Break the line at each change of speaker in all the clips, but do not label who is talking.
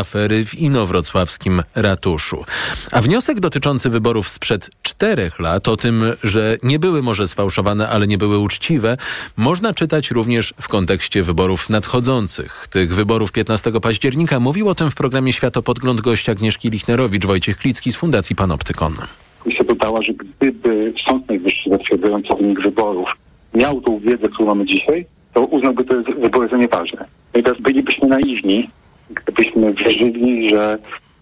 afery w inowrocławskim ratuszu. A wniosek dotyczący wyborów sprzed czterech lat o tym, że nie były może sfałszowane, ale nie były uczciwe, można czytać również w kontekście wyborów nadchodzących. Tych wyborów 15 października mówił o tym w programie Światopodgląd gość Agnieszki Lichnerowicz, Wojciech Klicki z Fundacji Panoptykon.
Komisja dodała, że gdyby Sąd Najwyższy zatwierdzający wynik wyborów miał tą wiedzę, którą mamy dzisiaj, to uznałby te wybory za nieważne. No i teraz bylibyśmy naiwni, gdybyśmy wierzyli, że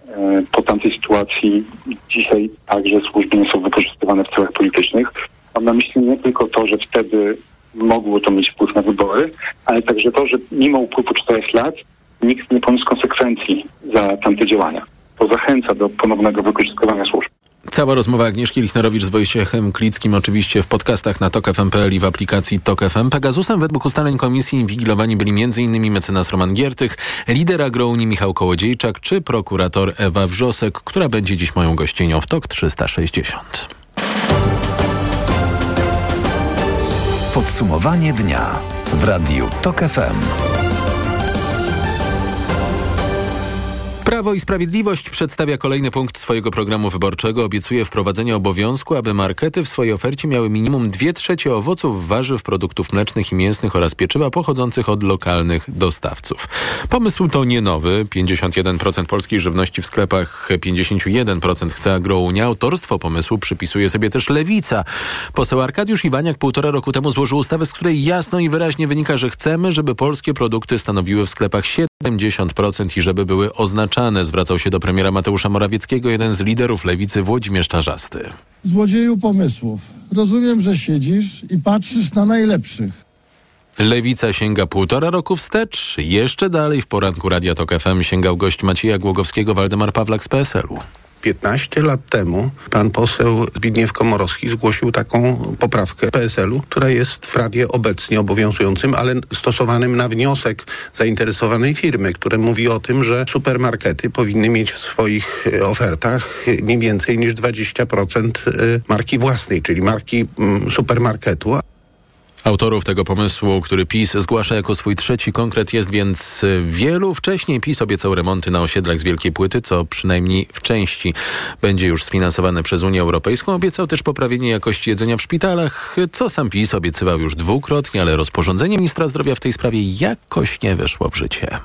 e, po tamtej sytuacji dzisiaj także służby nie są wykorzystywane w celach politycznych. Mam na myśli nie tylko to, że wtedy mogło to mieć wpływ na wybory, ale także to, że mimo upływu czterech lat nikt nie poniósł konsekwencji za tamte działania. To zachęca do ponownego wykorzystywania służb.
Cała rozmowa Agnieszki Lichnerowicz z Wojciechem Klickim oczywiście w podcastach na TokFM.pl i w aplikacji TokFM. Pegasusem według ustaleń komisji inwigilowani byli m.in. mecenas Roman Giertych, lider agrounii Michał Kołodziejczak czy prokurator Ewa Wrzosek, która będzie dziś moją gościnią w TOK 360.
Podsumowanie dnia w Radiu TOK
Prawo i Sprawiedliwość przedstawia kolejny punkt swojego programu wyborczego. Obiecuje wprowadzenie obowiązku, aby markety w swojej ofercie miały minimum 2 trzecie owoców, warzyw, produktów mlecznych i mięsnych oraz pieczywa pochodzących od lokalnych dostawców. Pomysł to nie nowy. 51% polskiej żywności w sklepach, 51% chce agrounia. Autorstwo pomysłu przypisuje sobie też Lewica. Poseł Arkadiusz Iwaniak półtora roku temu złożył ustawę, z której jasno i wyraźnie wynika, że chcemy, żeby polskie produkty stanowiły w sklepach 70% i żeby były oznaczane. Zwracał się do premiera Mateusza Morawieckiego jeden z liderów lewicy Włodzimierz Czarzasty.
Złodzieju pomysłów. Rozumiem, że siedzisz i patrzysz na najlepszych.
Lewica sięga półtora roku wstecz. Jeszcze dalej w poranku Radia Tok FM sięgał gość Macieja Głogowskiego Waldemar Pawlak z PSL-u.
15 lat temu pan poseł Zbigniew Komorowski zgłosił taką poprawkę PSL-u, która jest w prawie obecnie obowiązującym, ale stosowanym na wniosek zainteresowanej firmy, które mówi o tym, że supermarkety powinny mieć w swoich e, ofertach nie więcej niż 20% e, marki własnej, czyli marki mm, supermarketu.
Autorów tego pomysłu, który PiS zgłasza jako swój trzeci konkret jest więc wielu. Wcześniej PiS obiecał remonty na osiedlach z Wielkiej Płyty, co przynajmniej w części będzie już sfinansowane przez Unię Europejską. Obiecał też poprawienie jakości jedzenia w szpitalach, co sam PiS obiecywał już dwukrotnie, ale rozporządzenie ministra zdrowia w tej sprawie jakoś nie weszło w życie.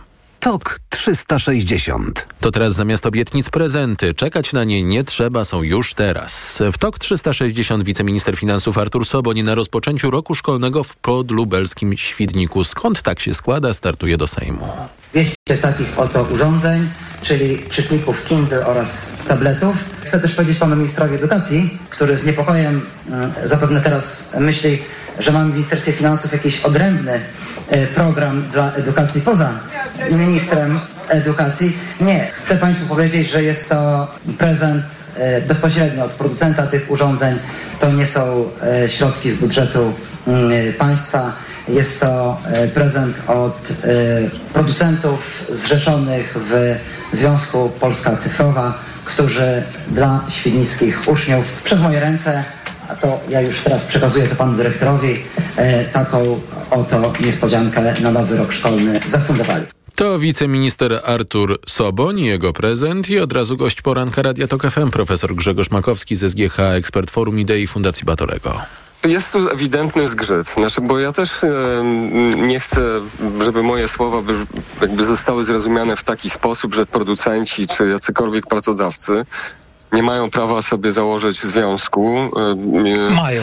TOK 360.
To teraz zamiast obietnic prezenty. Czekać na nie nie trzeba, są już teraz. W TOK 360 wiceminister finansów Artur Soboń na rozpoczęciu roku szkolnego w podlubelskim Świdniku. Skąd tak się składa, startuje do Sejmu.
200 takich oto urządzeń, czyli czytników Kindle oraz tabletów. Chcę też powiedzieć panu ministrowi edukacji, który z niepokojem e, zapewne teraz myśli, że mamy w Ministerstwie Finansów jakiś odrębny program dla edukacji poza ministrem edukacji. Nie, chcę Państwu powiedzieć, że jest to prezent e, bezpośrednio od producenta tych urządzeń. To nie są e, środki z budżetu mm, państwa. Jest to e, prezent od producentów zrzeszonych w Związku Polska Cyfrowa, którzy dla świdnickich uczniów przez moje ręce a to ja już teraz przekazuję to panu dyrektorowi, taką oto niespodziankę na nowy rok szkolny zafundowali.
To wiceminister Artur Soboń i jego prezent i od razu gość poranka Radia Tok FM, profesor Grzegorz Makowski z SGH, ekspert Forum Idei Fundacji Batorego.
Jest tu ewidentny zgrzyt, znaczy, bo ja też e, nie chcę, żeby moje słowa by, jakby zostały zrozumiane w taki sposób, że producenci czy jacykolwiek pracodawcy nie mają prawa sobie założyć związku.
E, mają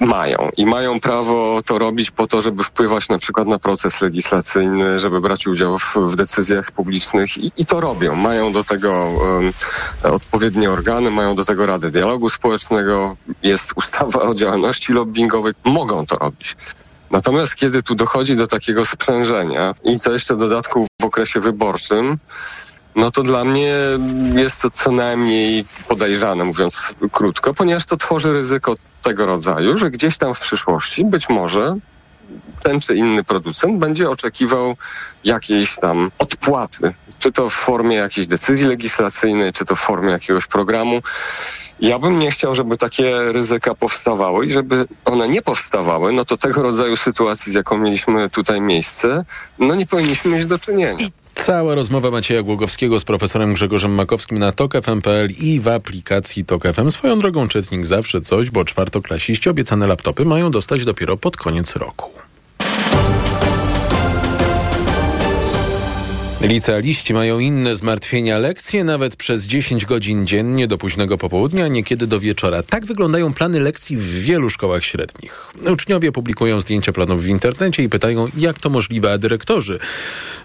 mają i mają prawo to robić po to, żeby wpływać na przykład na proces legislacyjny, żeby brać udział w, w decyzjach publicznych i, i, to robią. Mają do tego um, odpowiednie organy, mają do tego Radę Dialogu Społecznego, jest ustawa o działalności lobbyingowej, mogą to robić. Natomiast kiedy tu dochodzi do takiego sprzężenia i to jeszcze w dodatku w okresie wyborczym, no to dla mnie jest to co najmniej podejrzane, mówiąc krótko, ponieważ to tworzy ryzyko tego rodzaju, że gdzieś tam w przyszłości być może ten czy inny producent będzie oczekiwał jakiejś tam odpłaty, czy to w formie jakiejś decyzji legislacyjnej, czy to w formie jakiegoś programu. Ja bym nie chciał, żeby takie ryzyka powstawały i żeby one nie powstawały, no to tego rodzaju sytuacji, z jaką mieliśmy tutaj miejsce, no nie powinniśmy mieć do czynienia.
Cała rozmowa Macieja Głogowskiego z profesorem Grzegorzem Makowskim na tok.fm.pl i w aplikacji Tok FM. Swoją drogą czytnik zawsze coś, bo czwartoklasiści obiecane laptopy mają dostać dopiero pod koniec roku. Licealiści mają inne zmartwienia. Lekcje nawet przez 10 godzin dziennie do późnego popołudnia, niekiedy do wieczora. Tak wyglądają plany lekcji w wielu szkołach średnich. Uczniowie publikują zdjęcia planów w internecie i pytają, jak to możliwe, a dyrektorzy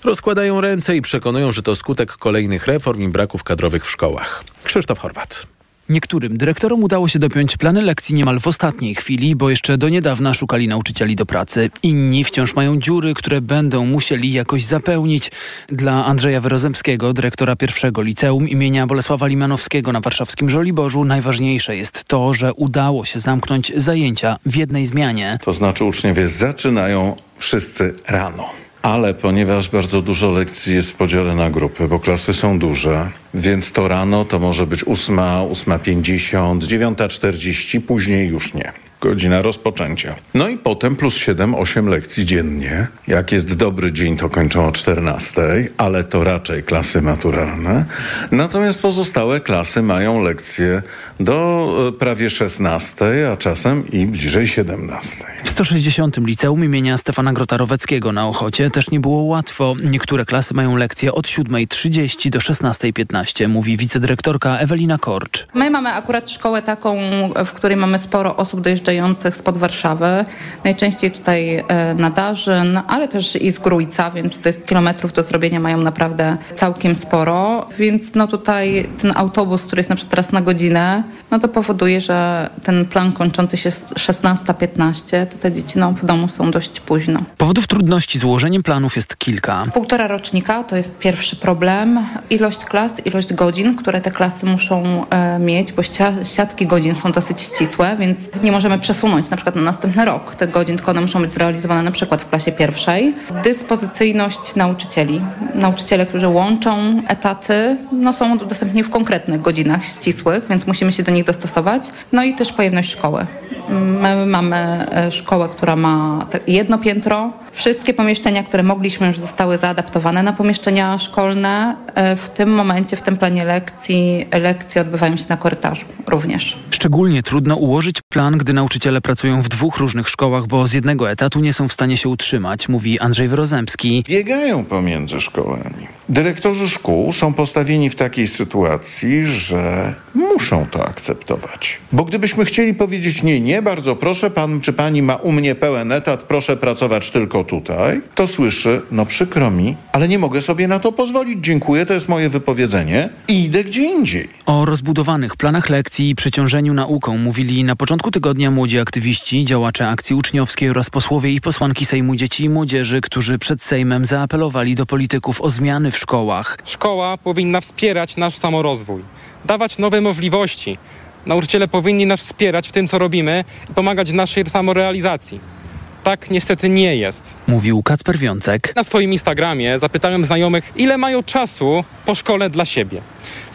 rozkładają ręce i przekonują, że to skutek kolejnych reform i braków kadrowych w szkołach. Krzysztof Horwat.
Niektórym dyrektorom udało się dopiąć plany lekcji niemal w ostatniej chwili, bo jeszcze do niedawna szukali nauczycieli do pracy. Inni wciąż mają dziury, które będą musieli jakoś zapełnić. Dla Andrzeja Wyrozemskiego, dyrektora pierwszego liceum imienia Bolesława Limanowskiego na warszawskim Żoliborzu, najważniejsze jest to, że udało się zamknąć zajęcia w jednej zmianie.
To znaczy uczniowie zaczynają wszyscy rano ale ponieważ bardzo dużo lekcji jest w podziale na grupy, bo klasy są duże, więc to rano to może być 8, 8.50, 9.40, później już nie godzina rozpoczęcia. No i potem plus 7-8 lekcji dziennie. Jak jest dobry dzień, to kończą o 14, ale to raczej klasy maturalne. Natomiast pozostałe klasy mają lekcje do e, prawie 16, a czasem i bliżej 17.
W 160. liceum imienia Stefana Grota-Roweckiego na Ochocie też nie było łatwo. Niektóre klasy mają lekcje od 7.30 do 16.15, mówi wicedyrektorka Ewelina Korcz.
My mamy akurat szkołę taką, w której mamy sporo osób dojeżdżających przyjeżdżających spod Warszawy, najczęściej tutaj e, na Darzyn, ale też i z Grójca, więc tych kilometrów do zrobienia mają naprawdę całkiem sporo, więc no tutaj ten autobus, który jest na przykład teraz na godzinę, no to powoduje, że ten plan kończący się 16-15, to te dzieci no, w domu są dość późno.
Powodów trudności z ułożeniem planów jest kilka.
Półtora rocznika to jest pierwszy problem. Ilość klas, ilość godzin, które te klasy muszą e, mieć, bo siatki godzin są dosyć ścisłe, więc nie możemy przesunąć na przykład na następny rok tych godzin, tylko one muszą być zrealizowane na przykład w klasie pierwszej. Dyspozycyjność nauczycieli. Nauczyciele, którzy łączą etaty, no są dostępni w konkretnych godzinach ścisłych, więc musimy się do nich dostosować. No i też pojemność szkoły. My mamy e, szkołę, która ma jedno piętro, Wszystkie pomieszczenia, które mogliśmy już zostały zaadaptowane na pomieszczenia szkolne. E, w tym momencie, w tym planie lekcji, lekcje odbywają się na korytarzu również.
Szczególnie trudno ułożyć plan, gdy nauczyciele pracują w dwóch różnych szkołach, bo z jednego etatu nie są w stanie się utrzymać, mówi Andrzej Wyrozemski.
Biegają pomiędzy szkołami. Dyrektorzy szkół są postawieni w takiej sytuacji, że muszą to akceptować. Bo gdybyśmy chcieli powiedzieć nie, nie, bardzo proszę, pan czy pani ma u mnie pełen etat, proszę pracować tylko tutaj, to słyszy, no przykro mi, ale nie mogę sobie na to pozwolić. Dziękuję, to jest moje wypowiedzenie i idę gdzie indziej.
O rozbudowanych planach lekcji i przeciążeniu nauką mówili na początku tygodnia młodzi aktywiści, działacze akcji uczniowskiej oraz posłowie i posłanki Sejmu Dzieci i Młodzieży, którzy przed Sejmem zaapelowali do polityków o zmiany w szkołach.
Szkoła powinna wspierać nasz samorozwój, dawać nowe możliwości. Nauczyciele powinni nas wspierać w tym, co robimy i pomagać w naszej samorealizacji. Tak niestety nie jest.
Mówił Kacper Wiącek.
Na swoim Instagramie zapytałem znajomych, ile mają czasu po szkole dla siebie.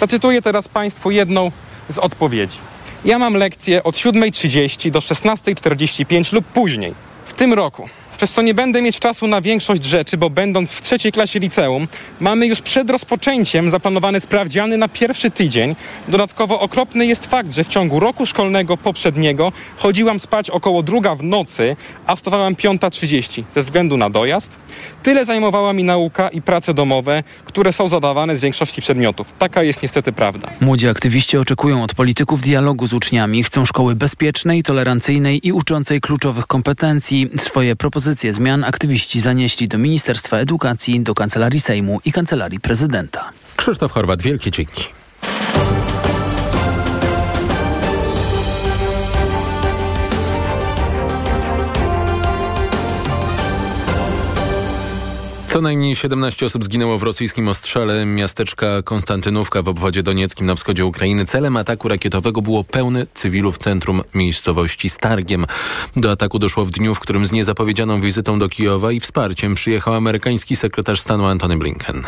Zacytuję teraz Państwu jedną z odpowiedzi. Ja mam lekcję od 7.30 do 16.45 lub później. W tym roku przez co nie będę mieć czasu na większość rzeczy, bo będąc w trzeciej klasie liceum, mamy już przed rozpoczęciem zaplanowany sprawdziany na pierwszy tydzień. Dodatkowo okropny jest fakt, że w ciągu roku szkolnego poprzedniego chodziłam spać około druga w nocy, a wstawałam 5.30 ze względu na dojazd. Tyle zajmowała mi nauka i prace domowe, które są zadawane z większości przedmiotów. Taka jest niestety prawda.
Młodzi aktywiści oczekują od polityków dialogu z uczniami. Chcą szkoły bezpiecznej, tolerancyjnej i uczącej kluczowych kompetencji. Swoje propozycje propozycje zmian aktywiści zanieśli do Ministerstwa Edukacji, do Kancelarii Sejmu i Kancelarii Prezydenta.
Krzysztof Chorwat, wielkie dzięki. Co najmniej 17 osób zginęło w rosyjskim ostrzale miasteczka Konstantynówka w obwodzie donieckim na wschodzie Ukrainy. Celem ataku rakietowego było pełne cywilów centrum miejscowości Stargiem. Do ataku doszło w dniu, w którym z niezapowiedzianą wizytą do Kijowa i wsparciem przyjechał amerykański sekretarz stanu Antony Blinken.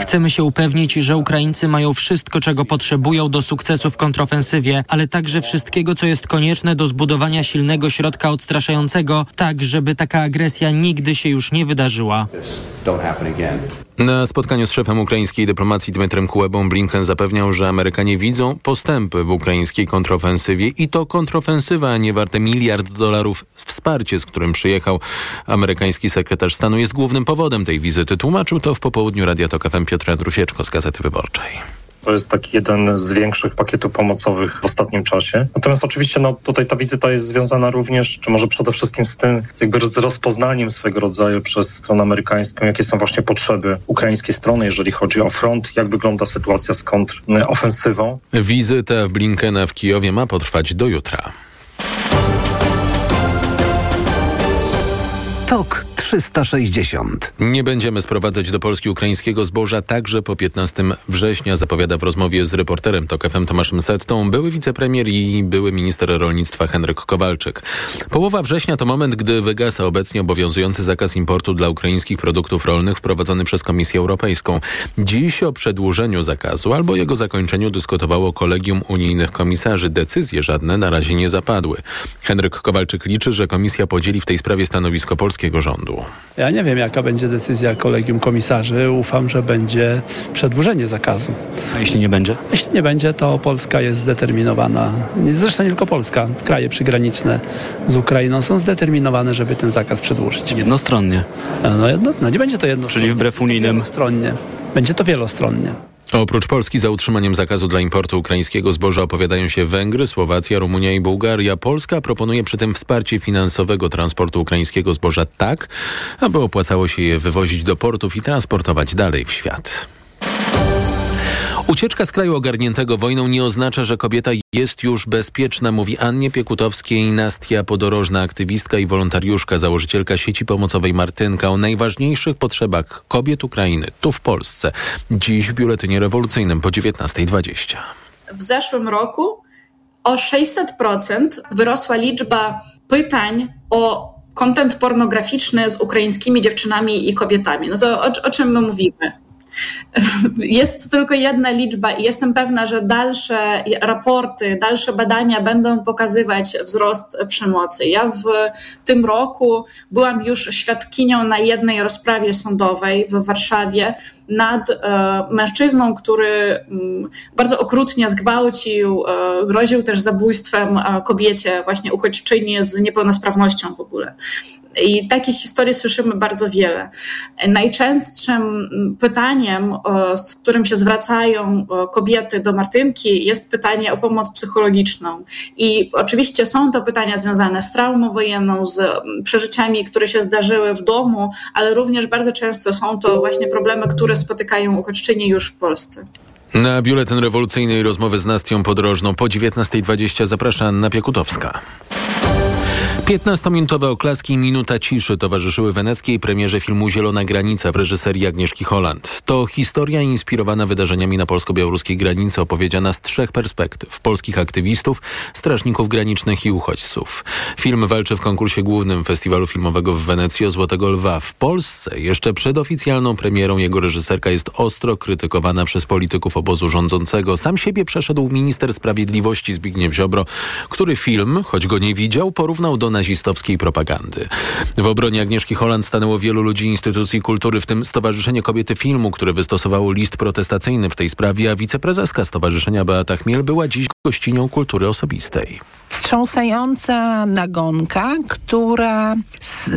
Chcemy się upewnić, że Ukraińcy mają wszystko, czego potrzebują do sukcesu w kontrofensywie, ale także wszystkiego, co jest konieczne do zbudowania silnego środka odstraszającego, tak żeby taka agresja nigdy się już nie wydarzyła.
Na spotkaniu z szefem ukraińskiej dyplomacji Dmytrem Kulebą Blinken zapewniał, że Amerykanie widzą postępy w ukraińskiej kontrofensywie i to kontrofensywa, nie warte miliard dolarów wsparcie, z którym przyjechał amerykański sekretarz stanu jest głównym powodem tej wizyty. Tłumaczył to w popołudniu Radia Tok FM Piotr Andrusieczko z Gazety Wyborczej.
To jest taki jeden z większych pakietów pomocowych w ostatnim czasie. Natomiast oczywiście no, tutaj ta wizyta jest związana również, czy może przede wszystkim z tym, jakby z rozpoznaniem swego rodzaju przez stronę amerykańską, jakie są właśnie potrzeby ukraińskiej strony, jeżeli chodzi o front, jak wygląda sytuacja z kontrofensywą.
Wizyta Blinkena w Kijowie ma potrwać do jutra.
Tok 360.
Nie będziemy sprowadzać do Polski ukraińskiego zboża także po 15 września, zapowiada w rozmowie z reporterem TOK FM Tomaszem Settą były wicepremier i były minister rolnictwa Henryk Kowalczyk. Połowa września to moment, gdy wygasa obecnie obowiązujący zakaz importu dla ukraińskich produktów rolnych wprowadzony przez Komisję Europejską. Dziś o przedłużeniu zakazu albo jego zakończeniu dyskutowało kolegium unijnych komisarzy. Decyzje żadne na razie nie zapadły. Henryk Kowalczyk liczy, że komisja podzieli w tej sprawie stanowisko polskiego rządu.
Ja nie wiem, jaka będzie decyzja kolegium komisarzy. Ufam, że będzie przedłużenie zakazu.
A jeśli nie będzie?
Jeśli nie będzie, to Polska jest zdeterminowana. Zresztą nie tylko Polska. Kraje przygraniczne z Ukrainą są zdeterminowane, żeby ten zakaz przedłużyć.
Jednostronnie?
No, jedno, no nie będzie to jednostronnie.
Czyli wbrew unijnym?
Wielostronnie. Będzie to wielostronnie.
Oprócz Polski za utrzymaniem zakazu dla importu ukraińskiego zboża opowiadają się Węgry, Słowacja, Rumunia i Bułgaria. Polska proponuje przy tym wsparcie finansowego transportu ukraińskiego zboża tak, aby opłacało się je wywozić do portów i transportować dalej w świat. Ucieczka z kraju ogarniętego wojną nie oznacza, że kobieta jest już bezpieczna, mówi Annie Piekutowskiej Nastia Podorożna, aktywistka i wolontariuszka, założycielka sieci pomocowej Martynka o najważniejszych potrzebach kobiet Ukrainy tu w Polsce. Dziś w Biuletynie Rewolucyjnym po 19.20.
W zeszłym roku o 600% wyrosła liczba pytań o kontent pornograficzny z ukraińskimi dziewczynami i kobietami. No to o, o czym my mówimy? Jest tylko jedna liczba i jestem pewna, że dalsze raporty, dalsze badania będą pokazywać wzrost przemocy. Ja w tym roku byłam już świadkinią na jednej rozprawie sądowej w Warszawie nad e, mężczyzną, który mm, bardzo okrutnie zgwałcił, e, groził też zabójstwem e, kobiecie, właśnie uchodźczyni z niepełnosprawnością w ogóle. I takich historii słyszymy bardzo wiele. Najczęstszym pytaniem, z którym się zwracają kobiety do Martynki, jest pytanie o pomoc psychologiczną. I oczywiście są to pytania związane z traumą wojenną, z przeżyciami, które się zdarzyły w domu, ale również bardzo często są to właśnie problemy, które spotykają uchodźczynie już w Polsce.
Na biuletyn rewolucyjnej rozmowy z Nastią Podrożną po 19.20 zaprasza Anna Piekutowska. 15-minutowe oklaski i minuta ciszy towarzyszyły weneckiej premierze filmu Zielona Granica w reżyserii Agnieszki Holland. To historia inspirowana wydarzeniami na polsko-białoruskiej granicy opowiedziana z trzech perspektyw. Polskich aktywistów, strażników granicznych i uchodźców. Film walczy w konkursie głównym Festiwalu Filmowego w Wenecji o Złotego Lwa. W Polsce jeszcze przed oficjalną premierą jego reżyserka jest ostro krytykowana przez polityków obozu rządzącego. Sam siebie przeszedł minister sprawiedliwości Zbigniew Ziobro, który film, choć go nie widział, porównał do nazistowskiej propagandy. W obronie Agnieszki Holland stanęło wielu ludzi instytucji kultury, w tym Stowarzyszenie Kobiety Filmu, które wystosowało list protestacyjny w tej sprawie, a wiceprezeska stowarzyszenia Beata Chmiel była dziś gościnią kultury osobistej.
Wstrząsająca nagonka, która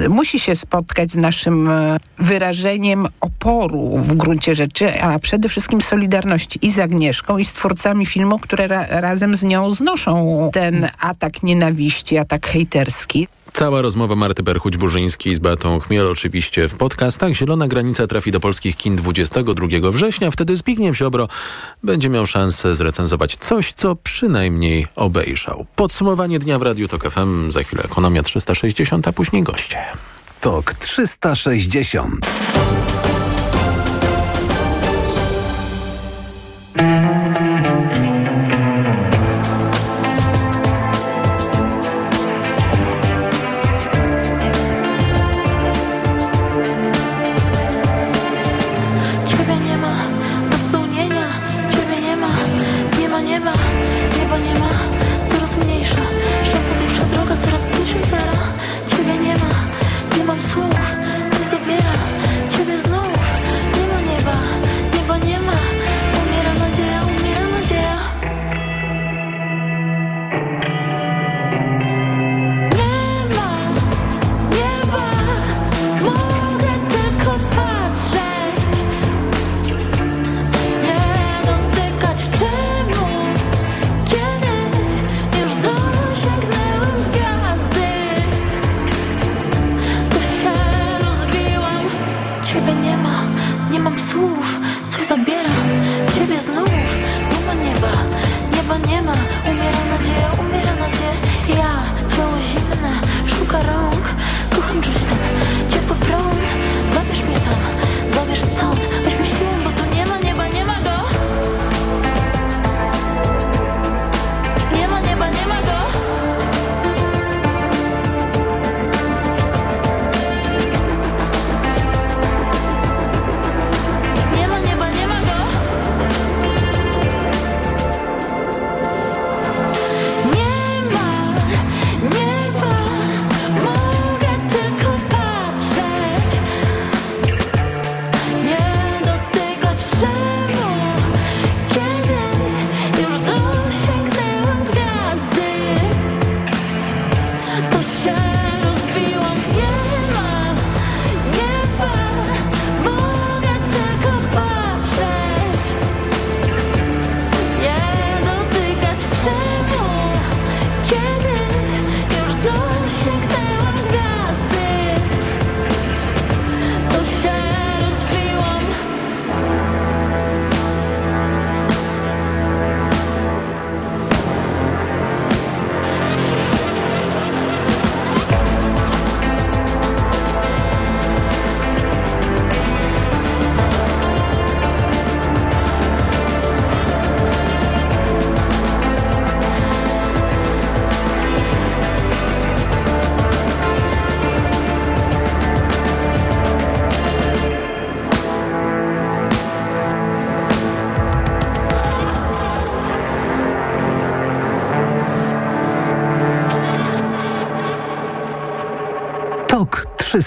musi się spotkać z naszym e, wyrażeniem oporu w gruncie rzeczy, a przede wszystkim solidarności i z Agnieszką, i z twórcami filmu, które ra razem z nią znoszą ten atak nienawiści, atak hejterski.
Cała rozmowa Marty Berchuć-Burzyńskiej z Beatą Chmiel oczywiście w podcastach. Zielona Granica trafi do polskich kin 22 września. Wtedy Zbigniew Ziobro będzie miał szansę zrecenzować coś, co przynajmniej obejrzał. Podsumowanie dnia w Radiu TOK FM. Za chwilę Ekonomia 360, a później goście.
TOK 360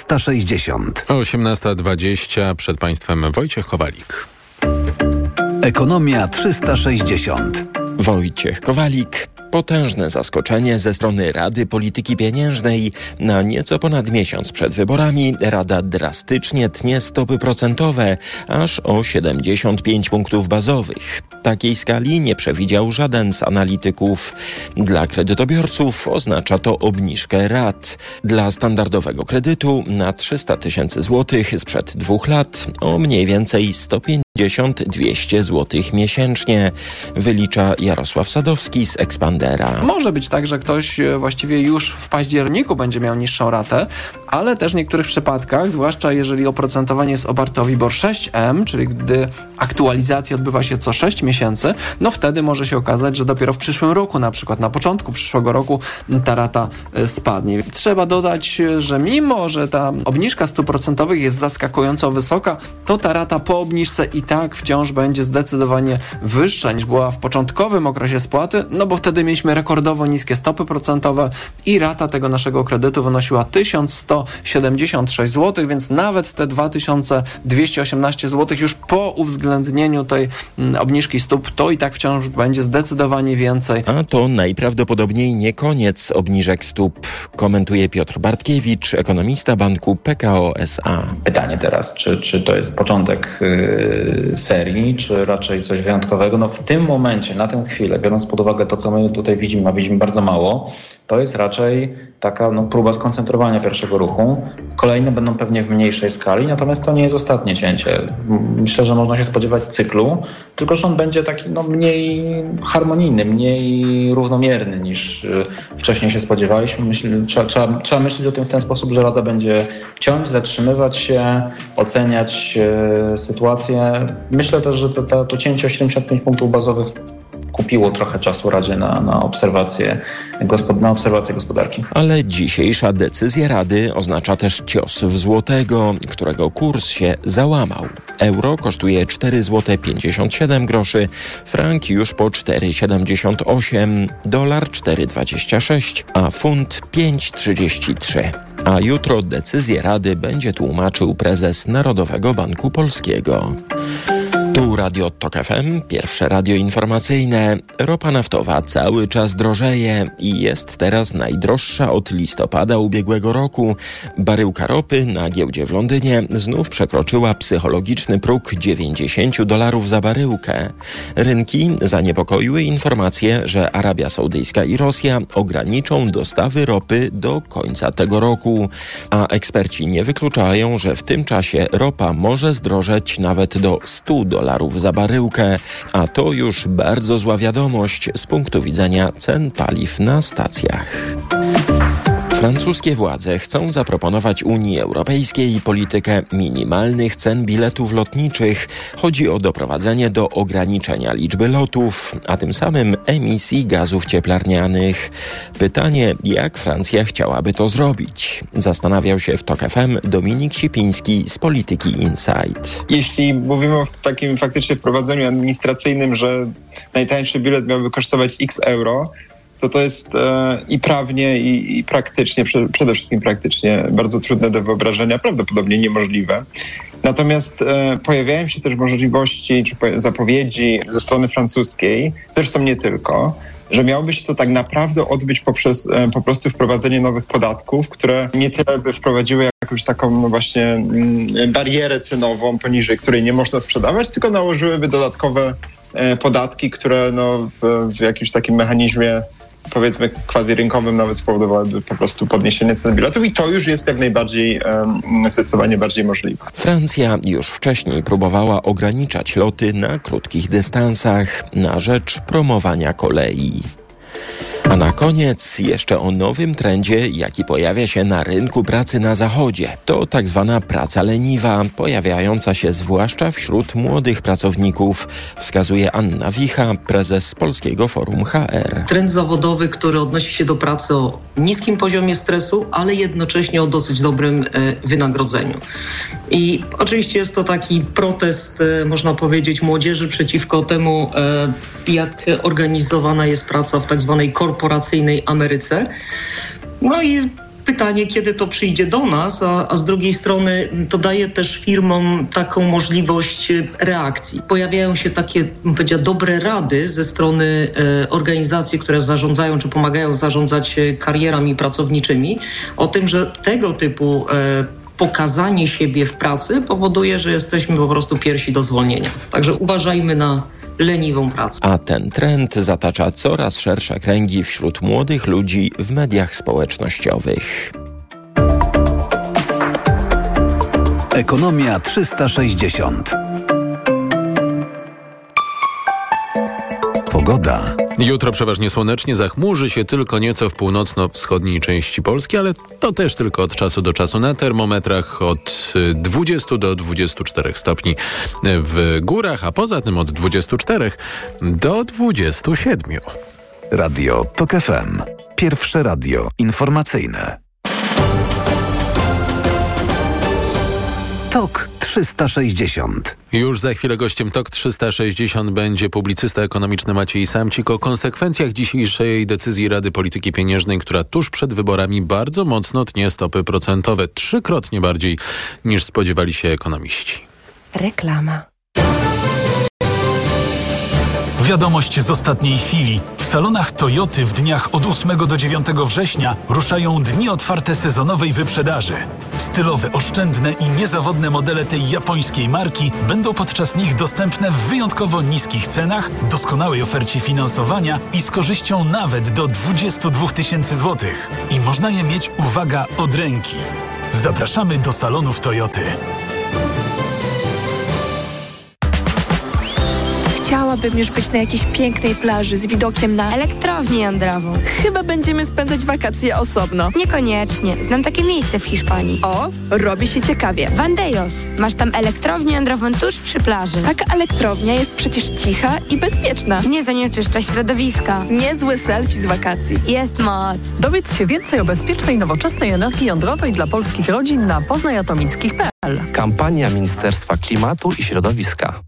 360.
O 18.20 przed Państwem Wojciech Kowalik.
Ekonomia 360.
Wojciech Kowalik. Potężne zaskoczenie ze strony Rady Polityki Pieniężnej. Na nieco ponad miesiąc przed wyborami Rada drastycznie tnie stopy procentowe aż o 75 punktów bazowych. Takiej skali nie przewidział żaden z analityków. Dla kredytobiorców oznacza to obniżkę rat. Dla standardowego kredytu na 300 tysięcy złotych sprzed dwóch lat o mniej więcej 150-200 zł miesięcznie, wylicza Jarosław Sadowski z
Może być tak, że ktoś e, właściwie już w październiku będzie miał niższą ratę, ale też w niektórych przypadkach, zwłaszcza jeżeli oprocentowanie jest oparte o WIBOR 6M, czyli gdy aktualizacja odbywa się co 6 miesięcy, no wtedy może się okazać, że dopiero w przyszłym roku, na przykład na początku przyszłego roku, ta rata e, spadnie. Trzeba dodać, e, że mimo, że ta obniżka stóp procentowych jest zaskakująco wysoka, to ta rata po obniżce i tak wciąż będzie zdecydowanie wyższa niż była w początkowym okresie spłaty, no bo wtedy mieliśmy rekordowo niskie stopy procentowe i rata tego naszego kredytu wynosiła 1176 zł, więc nawet te 2218 zł już po uwzględnieniu tej mm, obniżki stóp to i tak wciąż będzie zdecydowanie więcej.
A to najprawdopodobniej nie koniec obniżek stóp, komentuje Piotr Bartkiewicz, ekonomista banku PKO SA.
Pytanie teraz, czy, czy to jest początek yy, serii, czy raczej coś wyjątkowego? No w tym momencie, na tę chwilę, biorąc pod uwagę to, co my tutaj widzimy, a widzimy bardzo mało, to jest raczej taka no, próba skoncentrowania pierwszego ruchu. Kolejne będą pewnie w mniejszej skali, natomiast to nie jest ostatnie cięcie. Myślę, że można się spodziewać cyklu, tylko że on będzie taki no, mniej harmonijny, mniej równomierny niż y, wcześniej się spodziewaliśmy. Myśl, trzeba, trzeba, trzeba myśleć o tym w ten sposób, że Rada będzie ciąć, zatrzymywać się, oceniać y, sytuację. Myślę też, że to, to, to cięcie o 75 punktów bazowych kupiło trochę czasu Radzie na, na, obserwację, na obserwację gospodarki.
Ale dzisiejsza decyzja Rady oznacza też cios w złotego, którego kurs się załamał. Euro kosztuje 4 zł 57 groszy, frank już po 4,78, dolar 4,26, a funt 5,33. A jutro decyzję Rady będzie tłumaczył prezes Narodowego Banku Polskiego. Tu Radio Tok FM, pierwsze radio informacyjne. Ropa naftowa cały czas drożeje i jest teraz najdroższa od listopada ubiegłego roku. Baryłka ropy na giełdzie w Londynie znów przekroczyła psychologiczny próg 90 dolarów za baryłkę. Rynki zaniepokoiły informacje, że Arabia Saudyjska i Rosja ograniczą dostawy ropy do końca tego roku. A eksperci nie wykluczają, że w tym czasie ropa może zdrożeć nawet do 100 dolarów dolarów za baryłkę, a to już bardzo zła wiadomość z punktu widzenia cen paliw na stacjach. Francuskie władze chcą zaproponować Unii Europejskiej politykę minimalnych cen biletów lotniczych. Chodzi o doprowadzenie do ograniczenia liczby lotów, a tym samym emisji gazów cieplarnianych. Pytanie, jak Francja chciałaby to zrobić? Zastanawiał się w TOK FM Dominik Sipiński z Polityki Insight.
Jeśli mówimy o takim faktycznie wprowadzeniu administracyjnym, że najtańszy bilet miałby kosztować x euro, to to jest e, i prawnie, i, i praktycznie, prze, przede wszystkim praktycznie bardzo trudne do wyobrażenia, prawdopodobnie niemożliwe. Natomiast e, pojawiają się też możliwości czy zapowiedzi ze strony francuskiej, zresztą nie tylko, że miałoby się to tak naprawdę odbyć poprzez e, po prostu wprowadzenie nowych podatków, które nie tyle by wprowadziły jakąś taką no właśnie mm, barierę cenową, poniżej której nie można sprzedawać, tylko nałożyłyby dodatkowe e, podatki, które no w, w jakimś takim mechanizmie powiedzmy quasi rynkowym nawet spowodowałyby po prostu podniesienie cen biletów i to już jest jak najbardziej um, zdecydowanie bardziej możliwe.
Francja już wcześniej próbowała ograniczać loty na krótkich dystansach na rzecz promowania kolei. A na koniec jeszcze o nowym trendzie, jaki pojawia się na rynku pracy na Zachodzie. To tak zwana praca leniwa, pojawiająca się zwłaszcza wśród młodych pracowników, wskazuje Anna Wicha, prezes Polskiego Forum HR.
Trend zawodowy, który odnosi się do pracy o niskim poziomie stresu, ale jednocześnie o dosyć dobrym e, wynagrodzeniu. I oczywiście jest to taki protest, e, można powiedzieć, młodzieży przeciwko temu, e, jak organizowana jest praca w tak zwanej korporacyjnej Ameryce. No i pytanie, kiedy to przyjdzie do nas, a, a z drugiej strony to daje też firmom taką możliwość reakcji. Pojawiają się takie, bym powiedziała, dobre rady ze strony e, organizacji, które zarządzają czy pomagają zarządzać karierami pracowniczymi o tym, że tego typu e, pokazanie siebie w pracy powoduje, że jesteśmy po prostu piersi do zwolnienia. Także uważajmy na leniwą pracę.
A ten trend zatacza coraz szersze kręgi wśród młodych ludzi w mediach społecznościowych.
Ekonomia 360. Pogoda.
Jutro przeważnie słonecznie, zachmurzy się tylko nieco w północno-wschodniej części Polski, ale to też tylko od czasu do czasu na termometrach od 20 do 24 stopni w górach, a poza tym od 24 do 27.
Radio TOK FM. Pierwsze radio informacyjne. TOK 360.
Już za chwilę gościem TOK 360 będzie publicysta ekonomiczny Maciej Samcik o konsekwencjach dzisiejszej decyzji Rady Polityki Pieniężnej, która tuż przed wyborami bardzo mocno tnie stopy procentowe, trzykrotnie bardziej niż spodziewali się ekonomiści.
Reklama.
Wiadomość z ostatniej chwili. W salonach Toyoty w dniach od 8 do 9 września ruszają dni otwarte sezonowej wyprzedaży. Stylowe, oszczędne i niezawodne modele tej japońskiej marki będą podczas nich dostępne w wyjątkowo niskich cenach, doskonałej ofercie finansowania i z korzyścią nawet do 22 tysięcy złotych. I można je mieć, uwaga, od ręki. Zapraszamy do salonów Toyoty.
Chciałabym już być na jakiejś pięknej plaży z widokiem na...
Elektrownię jądrową.
Chyba będziemy spędzać wakacje osobno.
Niekoniecznie. Znam takie miejsce w Hiszpanii.
O, robi się ciekawie.
Vandejos. Masz tam elektrownię jądrową tuż przy plaży.
Taka elektrownia jest przecież cicha i bezpieczna.
Nie zanieczyszcza środowiska.
Niezły selfie z wakacji.
Jest moc.
Dowiedz się więcej o bezpiecznej, nowoczesnej energii jądrowej dla polskich rodzin na poznajatomickich.pl.
Kampania Ministerstwa Klimatu i Środowiska.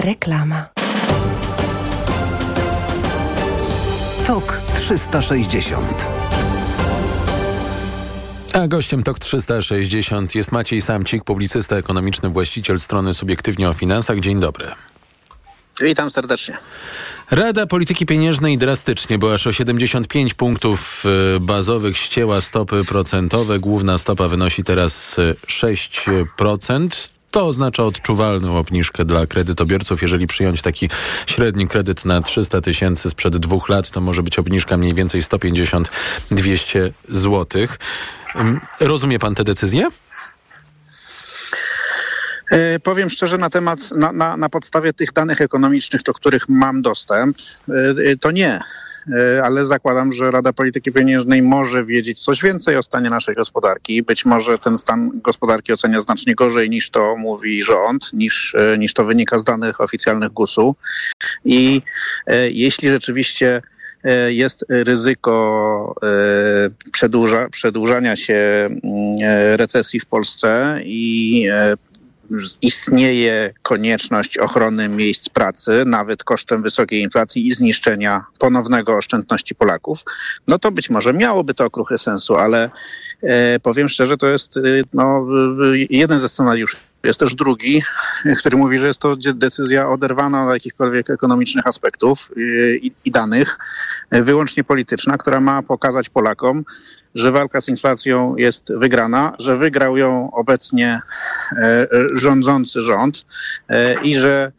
Reklama.
TOK 360.
A gościem TOK 360 jest Maciej Samcik, publicysta ekonomiczny, właściciel strony Subiektywnie o Finansach. Dzień dobry.
Witam serdecznie.
Rada Polityki Pieniężnej drastycznie, bo aż o 75 punktów y, bazowych ścięła stopy procentowe. Główna stopa wynosi teraz 6%. To oznacza odczuwalną obniżkę dla kredytobiorców. Jeżeli przyjąć taki średni kredyt na 300 tysięcy sprzed dwóch lat, to może być obniżka mniej więcej 150-200 złotych. Rozumie pan tę decyzję?
E, powiem szczerze na temat, na, na, na podstawie tych danych ekonomicznych, do których mam dostęp, e, to nie ale zakładam, że Rada Polityki Pieniężnej może wiedzieć coś więcej o stanie naszej gospodarki. Być może ten stan gospodarki ocenia znacznie gorzej niż to mówi rząd, niż, niż to wynika z danych oficjalnych GUS-u. I jeśli rzeczywiście jest ryzyko przedłuża, przedłużania się recesji w Polsce i istnieje konieczność ochrony miejsc pracy, nawet kosztem wysokiej inflacji i zniszczenia ponownego oszczędności Polaków, no to być może miałoby to okruchy sensu, ale e, powiem szczerze, to jest e, no, jeden ze scenariuszy. Jest też drugi, który mówi, że jest to decyzja oderwana od jakichkolwiek ekonomicznych aspektów i, i danych, wyłącznie polityczna, która ma pokazać Polakom, że walka z inflacją jest wygrana, że wygrał ją obecnie e, rządzący rząd i że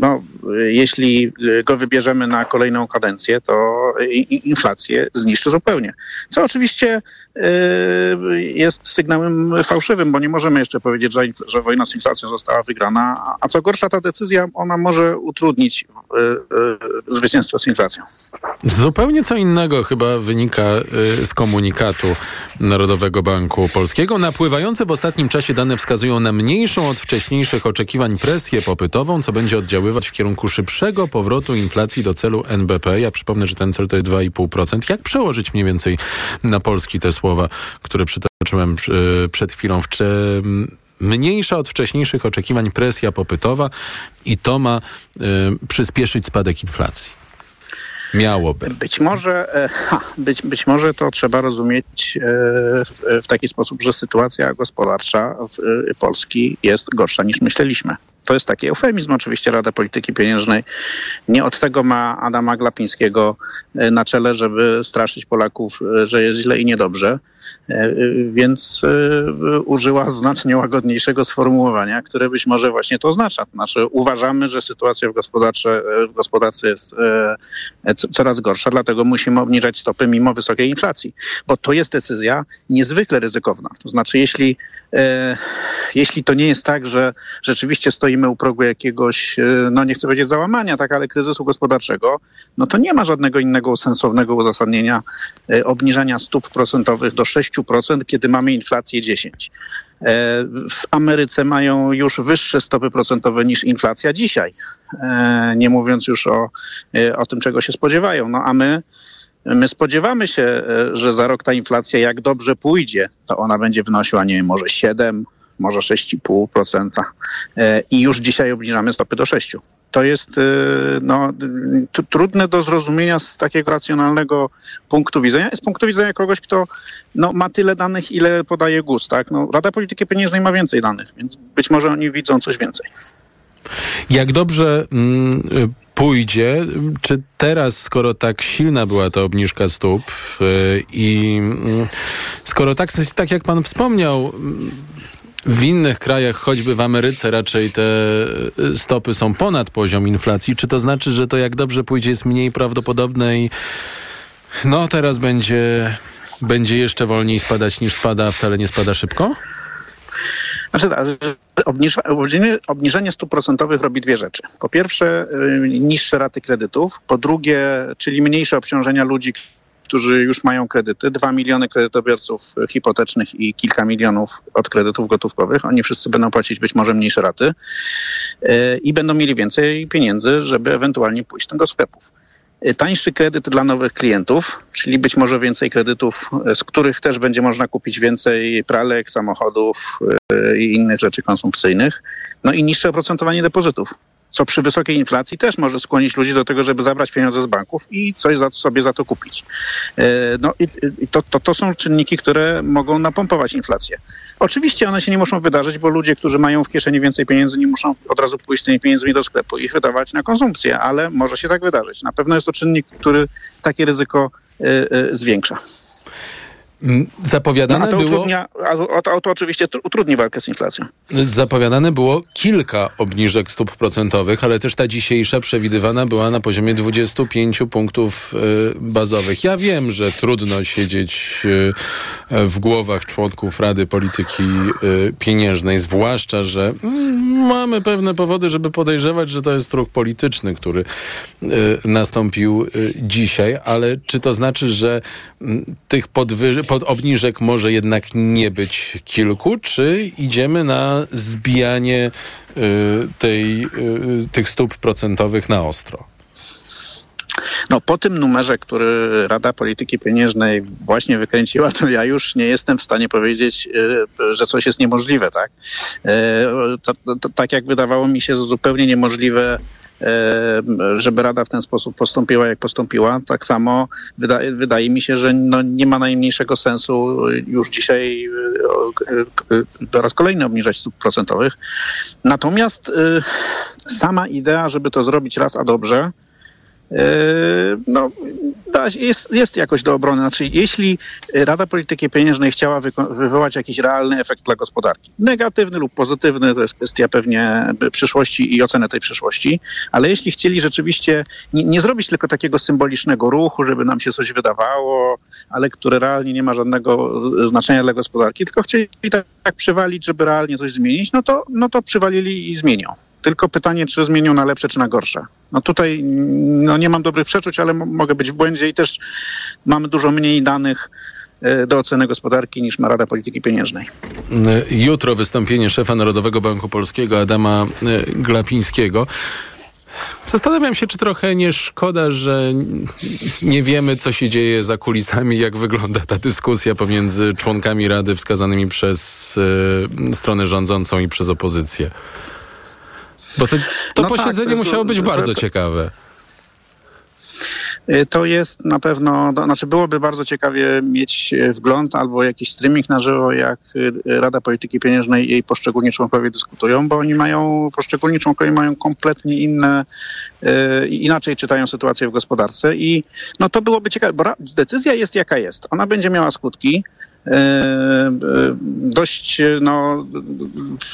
no, jeśli go wybierzemy na kolejną kadencję, to inflację zniszczy zupełnie. Co oczywiście jest sygnałem fałszywym, bo nie możemy jeszcze powiedzieć, że, że wojna z inflacją została wygrana, a co gorsza ta decyzja, ona może utrudnić zwycięstwo z inflacją.
Zupełnie co innego chyba wynika z komunikatu Narodowego Banku Polskiego. Napływające w ostatnim czasie dane wskazują na mniejszą od wcześniejszych oczekiwań presję popytową, co będzie oddziaływać w kierunku szybszego powrotu inflacji do celu NBP. Ja przypomnę, że ten cel to jest 2,5%. Jak przełożyć mniej więcej na polski te słowa, które przytoczyłem przed chwilą? W mniejsza od wcześniejszych oczekiwań presja popytowa i to ma y, przyspieszyć spadek inflacji. Miałoby.
Być może, e, być, być może to trzeba rozumieć e, w taki sposób, że sytuacja gospodarcza e, Polski jest gorsza niż myśleliśmy. To jest taki eufemizm oczywiście Rada Polityki Pieniężnej. Nie od tego ma Adama Glapińskiego na czele, żeby straszyć Polaków, że jest źle i niedobrze. Więc użyła znacznie łagodniejszego sformułowania, które być może właśnie to oznacza. Znaczy uważamy, że sytuacja w gospodarce, w gospodarce jest coraz gorsza, dlatego musimy obniżać stopy mimo wysokiej inflacji. Bo to jest decyzja niezwykle ryzykowna. To znaczy jeśli E, jeśli to nie jest tak, że rzeczywiście stoimy u progu jakiegoś, e, no nie chcę powiedzieć załamania, tak, ale kryzysu gospodarczego, no to nie ma żadnego innego sensownego uzasadnienia e, obniżania stóp procentowych do 6%, kiedy mamy inflację 10%. W Ameryce mają już wyższe stopy procentowe niż inflacja dzisiaj, nie mówiąc już o, o tym, czego się spodziewają. No a my My spodziewamy się, e, że za rok ta inflacja, jak dobrze pójdzie, to ona będzie wynosiła, nie wiem, może 7, może 6,5% e, i już dzisiaj obniżamy stopy do 6. To jest e, no, trudne do zrozumienia z takiego racjonalnego punktu widzenia. Z punktu widzenia kogoś, kto no, ma tyle danych, ile podaje GUS. Tak? No, Rada Polityki Pieniężnej ma więcej danych, więc być może oni widzą coś więcej.
Jak dobrze mm, pójdzie, czy teraz, skoro tak silna była ta obniżka stóp yy, i yy, skoro tak, tak jak pan wspomniał, w innych krajach, choćby w Ameryce, raczej te y, stopy są ponad poziom inflacji. Czy to znaczy, że to jak dobrze pójdzie jest mniej prawdopodobne i no teraz będzie, będzie jeszcze wolniej spadać niż spada, a wcale nie spada szybko?
Znaczy, tak, obniżenie, obniżenie stóp procentowych robi dwie rzeczy. Po pierwsze, y, niższe raty kredytów. Po drugie, czyli mniejsze obciążenia ludzi, którzy już mają kredyty. Dwa miliony kredytobiorców hipotecznych i kilka milionów od kredytów gotówkowych. Oni wszyscy będą płacić być może mniejsze raty y, i będą mieli więcej pieniędzy, żeby ewentualnie pójść do sklepów tańszy kredyt dla nowych klientów, czyli być może więcej kredytów, z których też będzie można kupić więcej pralek, samochodów e, i innych rzeczy konsumpcyjnych, no i niższe oprocentowanie depozytów co przy wysokiej inflacji też może skłonić ludzi do tego, żeby zabrać pieniądze z banków i coś za, sobie za to kupić. E, no i, to, to, to są czynniki, które mogą napompować inflację. Oczywiście one się nie muszą wydarzyć, bo ludzie, którzy mają w kieszeni więcej pieniędzy, nie muszą od razu pójść z tymi pieniędzmi do sklepu i ich wydawać na konsumpcję, ale może się tak wydarzyć. Na pewno jest to czynnik, który takie ryzyko y, y, zwiększa.
Mm, zapowiadane
no, a
to było.
A to, to oczywiście utrudni walkę z inflacją.
Zapowiadane było kilka obniżek stóp procentowych, ale też ta dzisiejsza przewidywana była na poziomie 25 punktów y, bazowych. Ja wiem, że trudno siedzieć y, w głowach członków Rady Polityki y, Pieniężnej, zwłaszcza, że mm, mamy pewne powody, żeby podejrzewać, że to jest ruch polityczny, który nastąpił dzisiaj, ale czy to znaczy, że mm, tych podwyżek pod obniżek może jednak nie być kilku, czy idziemy na zbijanie y, tej, y, tych stóp procentowych na ostro?
No po tym numerze, który Rada Polityki Pieniężnej właśnie wykręciła, to ja już nie jestem w stanie powiedzieć, y, że coś jest niemożliwe, tak? Y, tak jak wydawało mi się zupełnie niemożliwe żeby Rada w ten sposób postąpiła, jak postąpiła. Tak samo wydaje, wydaje mi się, że no nie ma najmniejszego sensu już dzisiaj e, e, po raz kolejny obniżać stóp procentowych. Natomiast sama idea, żeby to zrobić raz a dobrze, no, jest, jest jakoś do obrony. Znaczy, jeśli Rada Polityki Pieniężnej chciała wywołać jakiś realny efekt dla gospodarki, negatywny lub pozytywny, to jest kwestia pewnie przyszłości i oceny tej przyszłości, ale jeśli chcieli rzeczywiście nie, nie zrobić tylko takiego symbolicznego ruchu, żeby nam się coś wydawało, ale które realnie nie ma żadnego znaczenia dla gospodarki, tylko chcieli tak, tak przywalić, żeby realnie coś zmienić, no to, no to przywalili i zmienią. Tylko pytanie, czy zmienią na lepsze, czy na gorsze. No tutaj no nie mam dobrych przeczuć, ale mogę być w błędzie i też mamy dużo mniej danych e, do oceny gospodarki niż ma Rada Polityki Pieniężnej.
Jutro wystąpienie szefa Narodowego Banku Polskiego Adama e, Glapińskiego. Zastanawiam się, czy trochę nie szkoda, że nie wiemy, co się dzieje za kulisami, jak wygląda ta dyskusja pomiędzy członkami Rady wskazanymi przez y, stronę rządzącą i przez opozycję. Bo to, to no posiedzenie tak, to, musiało być to, bardzo ciekawe.
Y, to jest na pewno, to znaczy byłoby bardzo ciekawie mieć y, wgląd albo jakiś streaming na żywo, jak y, Rada Polityki Pieniężnej i jej poszczególni członkowie dyskutują, bo oni mają, poszczególni członkowie mają kompletnie inne, inaczej czytają sytuację w gospodarce i no to byłoby ciekawe, bo decyzja jest jaka jest. Ona będzie miała skutki dość no,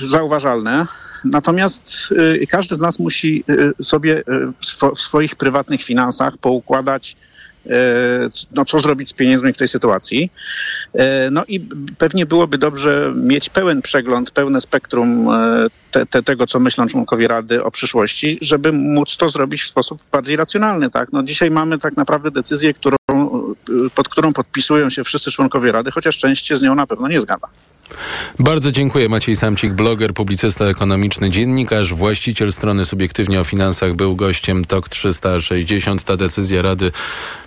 zauważalne. Natomiast y, każdy z nas musi sobie w swoich prywatnych finansach poukładać, no, co zrobić z pieniędzmi w tej sytuacji. No i pewnie byłoby dobrze mieć pełen przegląd, pełne spektrum te, te, tego, co myślą członkowie Rady o przyszłości, żeby móc to zrobić w sposób bardziej racjonalny. Tak? No, dzisiaj mamy tak naprawdę decyzję, którą, pod którą podpisują się wszyscy członkowie Rady, chociaż część się z nią na pewno nie zgadza.
Bardzo dziękuję. Maciej Samcik, bloger, publicysta ekonomiczny, dziennikarz, właściciel strony Subiektywnie o Finansach, był gościem TOK 360. Ta decyzja Rady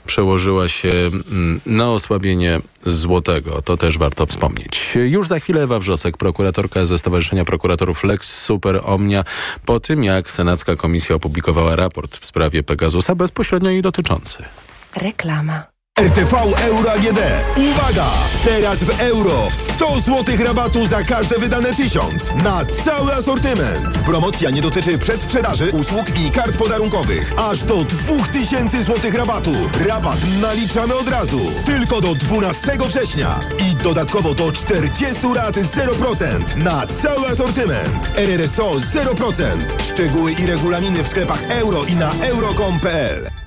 przełożyła się mm, na osłabienie złotego. To też warto wspomnieć. Już za chwilę Ewa Wrzosek, prokuratorka ze Stowarzyszenia Prokuratorów Lex Super Omnia, po tym jak Senacka Komisja opublikowała raport w sprawie Pegasusa, bezpośrednio jej dotyczący.
Reklama.
RTV Euro AGD. Uwaga! Teraz w euro 100 zł rabatu za każde wydane 1000 na cały asortyment. Promocja nie dotyczy przedsprzedaży, usług i kart podarunkowych. Aż do 2000 zł rabatu. Rabat naliczamy od razu. Tylko do 12 września. I dodatkowo do 40 rat 0% na cały asortyment. RRSO 0%. Szczegóły i regulaminy w sklepach euro i na euro.com.pl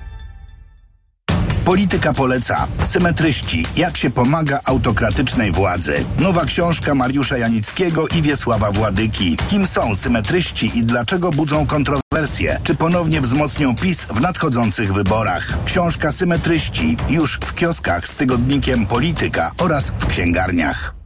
Polityka poleca. Symetryści. Jak się pomaga autokratycznej władzy. Nowa książka Mariusza Janickiego i Wiesława Władyki. Kim są symetryści i dlaczego budzą kontrowersje? Czy ponownie wzmocnią PiS w nadchodzących wyborach? Książka Symetryści już w kioskach z tygodnikiem Polityka oraz w księgarniach.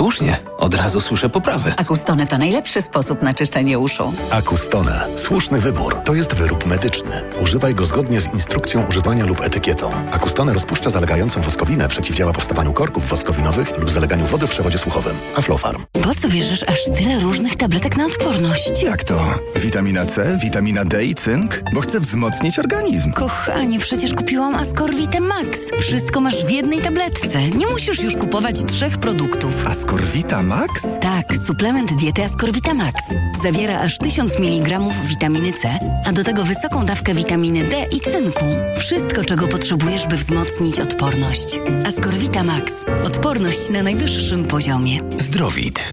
Słusznie, od razu słyszę poprawy.
Akustone to najlepszy sposób na czyszczenie uszu.
Akustone. Słuszny wybór. To jest wyrób medyczny. Używaj go zgodnie z instrukcją używania lub etykietą. Akustone rozpuszcza zalegającą woskowinę, przeciwdziała powstawaniu korków woskowinowych lub zaleganiu wody w przewodzie słuchowym. Aflofarm.
Po co bierzesz aż tyle różnych tabletek na odporność?
Jak to? Witamina C, witamina D i cynk? Bo chcę wzmocnić organizm.
Kochanie, przecież kupiłam Ascorvite Max. Wszystko masz w jednej tabletce. Nie musisz już kupować trzech produktów.
Ascorvita Max?
Tak, suplement diety Ascorvita Max. Zawiera aż 1000 mg witaminy C, a do tego wysoką dawkę witaminy D i cynku. Wszystko, czego potrzebujesz, by wzmocnić odporność. Ascorvita Max. Odporność na najwyższym poziomie.
Zdrowit.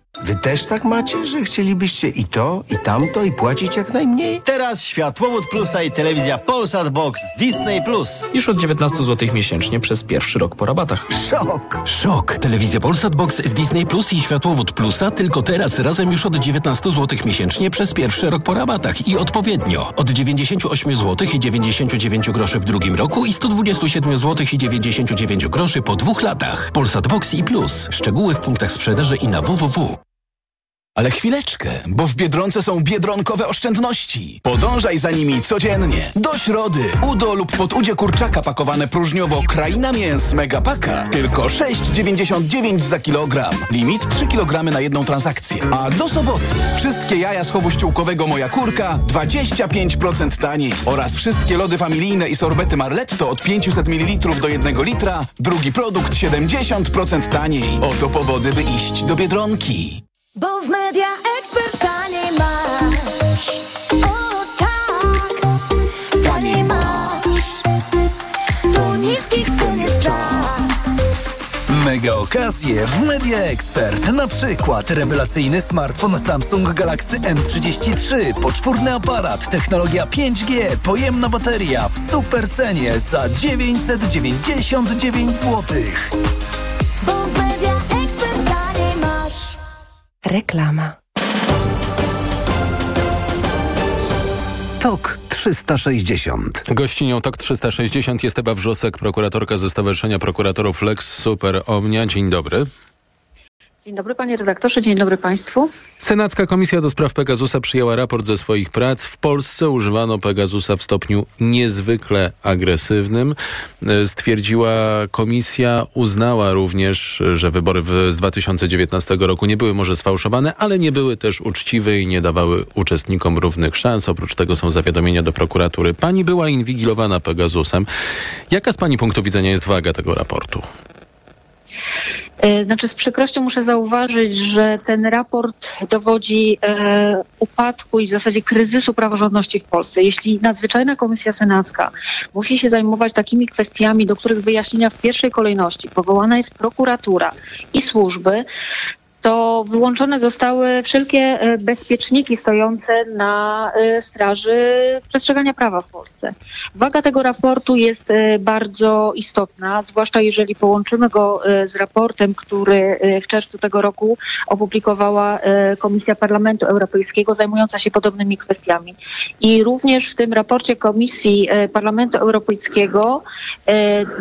Wy też tak macie, że chcielibyście i to, i tamto, i płacić jak najmniej?
Teraz światłowód plusa i telewizja Polsat Box z Disney Plus.
Już od 19 zł miesięcznie przez pierwszy rok po rabatach.
Szok!
Szok! Telewizja Polsat Box z Disney Plus i światłowód plusa tylko teraz razem już od 19 zł miesięcznie przez pierwszy rok po rabatach i odpowiednio od 98 zł i 99 groszy w drugim roku i 127 zł i 99 groszy po dwóch latach. Polsat Box i Plus. Szczegóły w punktach sprzedaży i na www.
Ale chwileczkę, bo w Biedronce są biedronkowe oszczędności. Podążaj za nimi codziennie. Do środy. Udo lub podudzie kurczaka pakowane próżniowo Kraina Mięs Megapaka. Tylko 6,99 za kilogram. Limit 3 kg na jedną transakcję. A do soboty wszystkie jaja z chowu ściółkowego Moja Kurka 25% taniej. Oraz wszystkie lody familijne i sorbety Marletto od 500 ml do 1 litra. Drugi produkt 70% taniej. Oto powody, by iść do Biedronki.
Bo w media ekspert taniej masz. O tak, taniej masz. To niskich cen jest czas.
Mega okazje w Media Expert. Na przykład rewelacyjny smartfon Samsung Galaxy M33, poczwórny aparat, technologia 5G, pojemna bateria w super cenie za 999 zł.
Bo w
Reklama. Tok 360.
Gościnią TOK 360 jest Ewa Wrzosek, prokuratorka ze Stowarzyszenia Prokuratorów Lex Super Omnia. Dzień dobry.
Dzień dobry panie redaktorze, dzień dobry państwu.
Senacka Komisja do Spraw Pegasusa przyjęła raport ze swoich prac. W Polsce używano Pegasusa w stopniu niezwykle agresywnym. E, Stwierdziła komisja, uznała również, że wybory z 2019 roku nie były może sfałszowane, ale nie były też uczciwe i nie dawały uczestnikom równych szans. Oprócz tego są zawiadomienia do prokuratury. Pani była inwigilowana Pegasusem. Jaka z pani punktu widzenia jest waga tego raportu?
E, Znaczy z przykrością muszę zauważyć, że ten raport dowodzi e, upadku i w zasadzie kryzysu praworządności w Polsce. Jeśli nadzwyczajna komisja senacka musi się zajmować takimi kwestiami, do których wyjaśnienia w pierwszej kolejności powołana jest prokuratura i służby, to wyłączone zostały wszelkie e, bezpieczniki stojące na e, straży przestrzegania prawa w Polsce. Waga tego raportu jest e, bardzo istotna, zwłaszcza jeżeli połączymy go z raportem, który w czerwcu tego roku opublikowała Komisja Parlamentu Europejskiego zajmująca się podobnymi kwestiami. I również w tym raporcie Komisji Parlamentu Europejskiego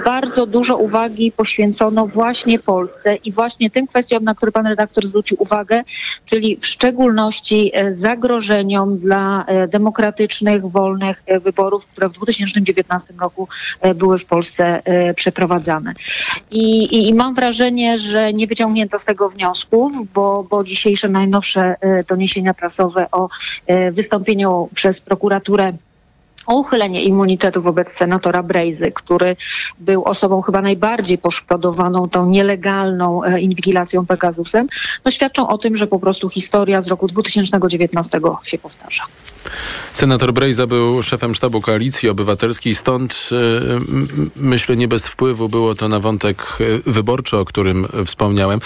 bardzo dużo uwagi poświęcono właśnie Polsce i właśnie tym kwestiom, na które pan redaktor zwrócił uwagę, czyli w szczególności e, zagrożeniom dla e, demokratycznych, wolnych e, wyborów, które w 2019 roku były w Polsce przeprowadzane. I, i, I mam wrażenie, że nie wyciągnięto z tego wniosków, bo, bo dzisiejsze najnowsze doniesienia prasowe o wystąpieniu przez prokuraturę o uchylenie immunitetu wobec senatora Brejzy, który był osobą chyba najbardziej poszkodowaną tą nielegalną e, inwigilacją Pegasusem, no świadczą o tym, że po prostu historia z roku 2019 się powtarza.
Senator Brejza był szefem sztabu Koalicji Obywatelskiej, stąd e, myślę nie bez wpływu było to na wątek e, wyborczy, o którym wspomniałem.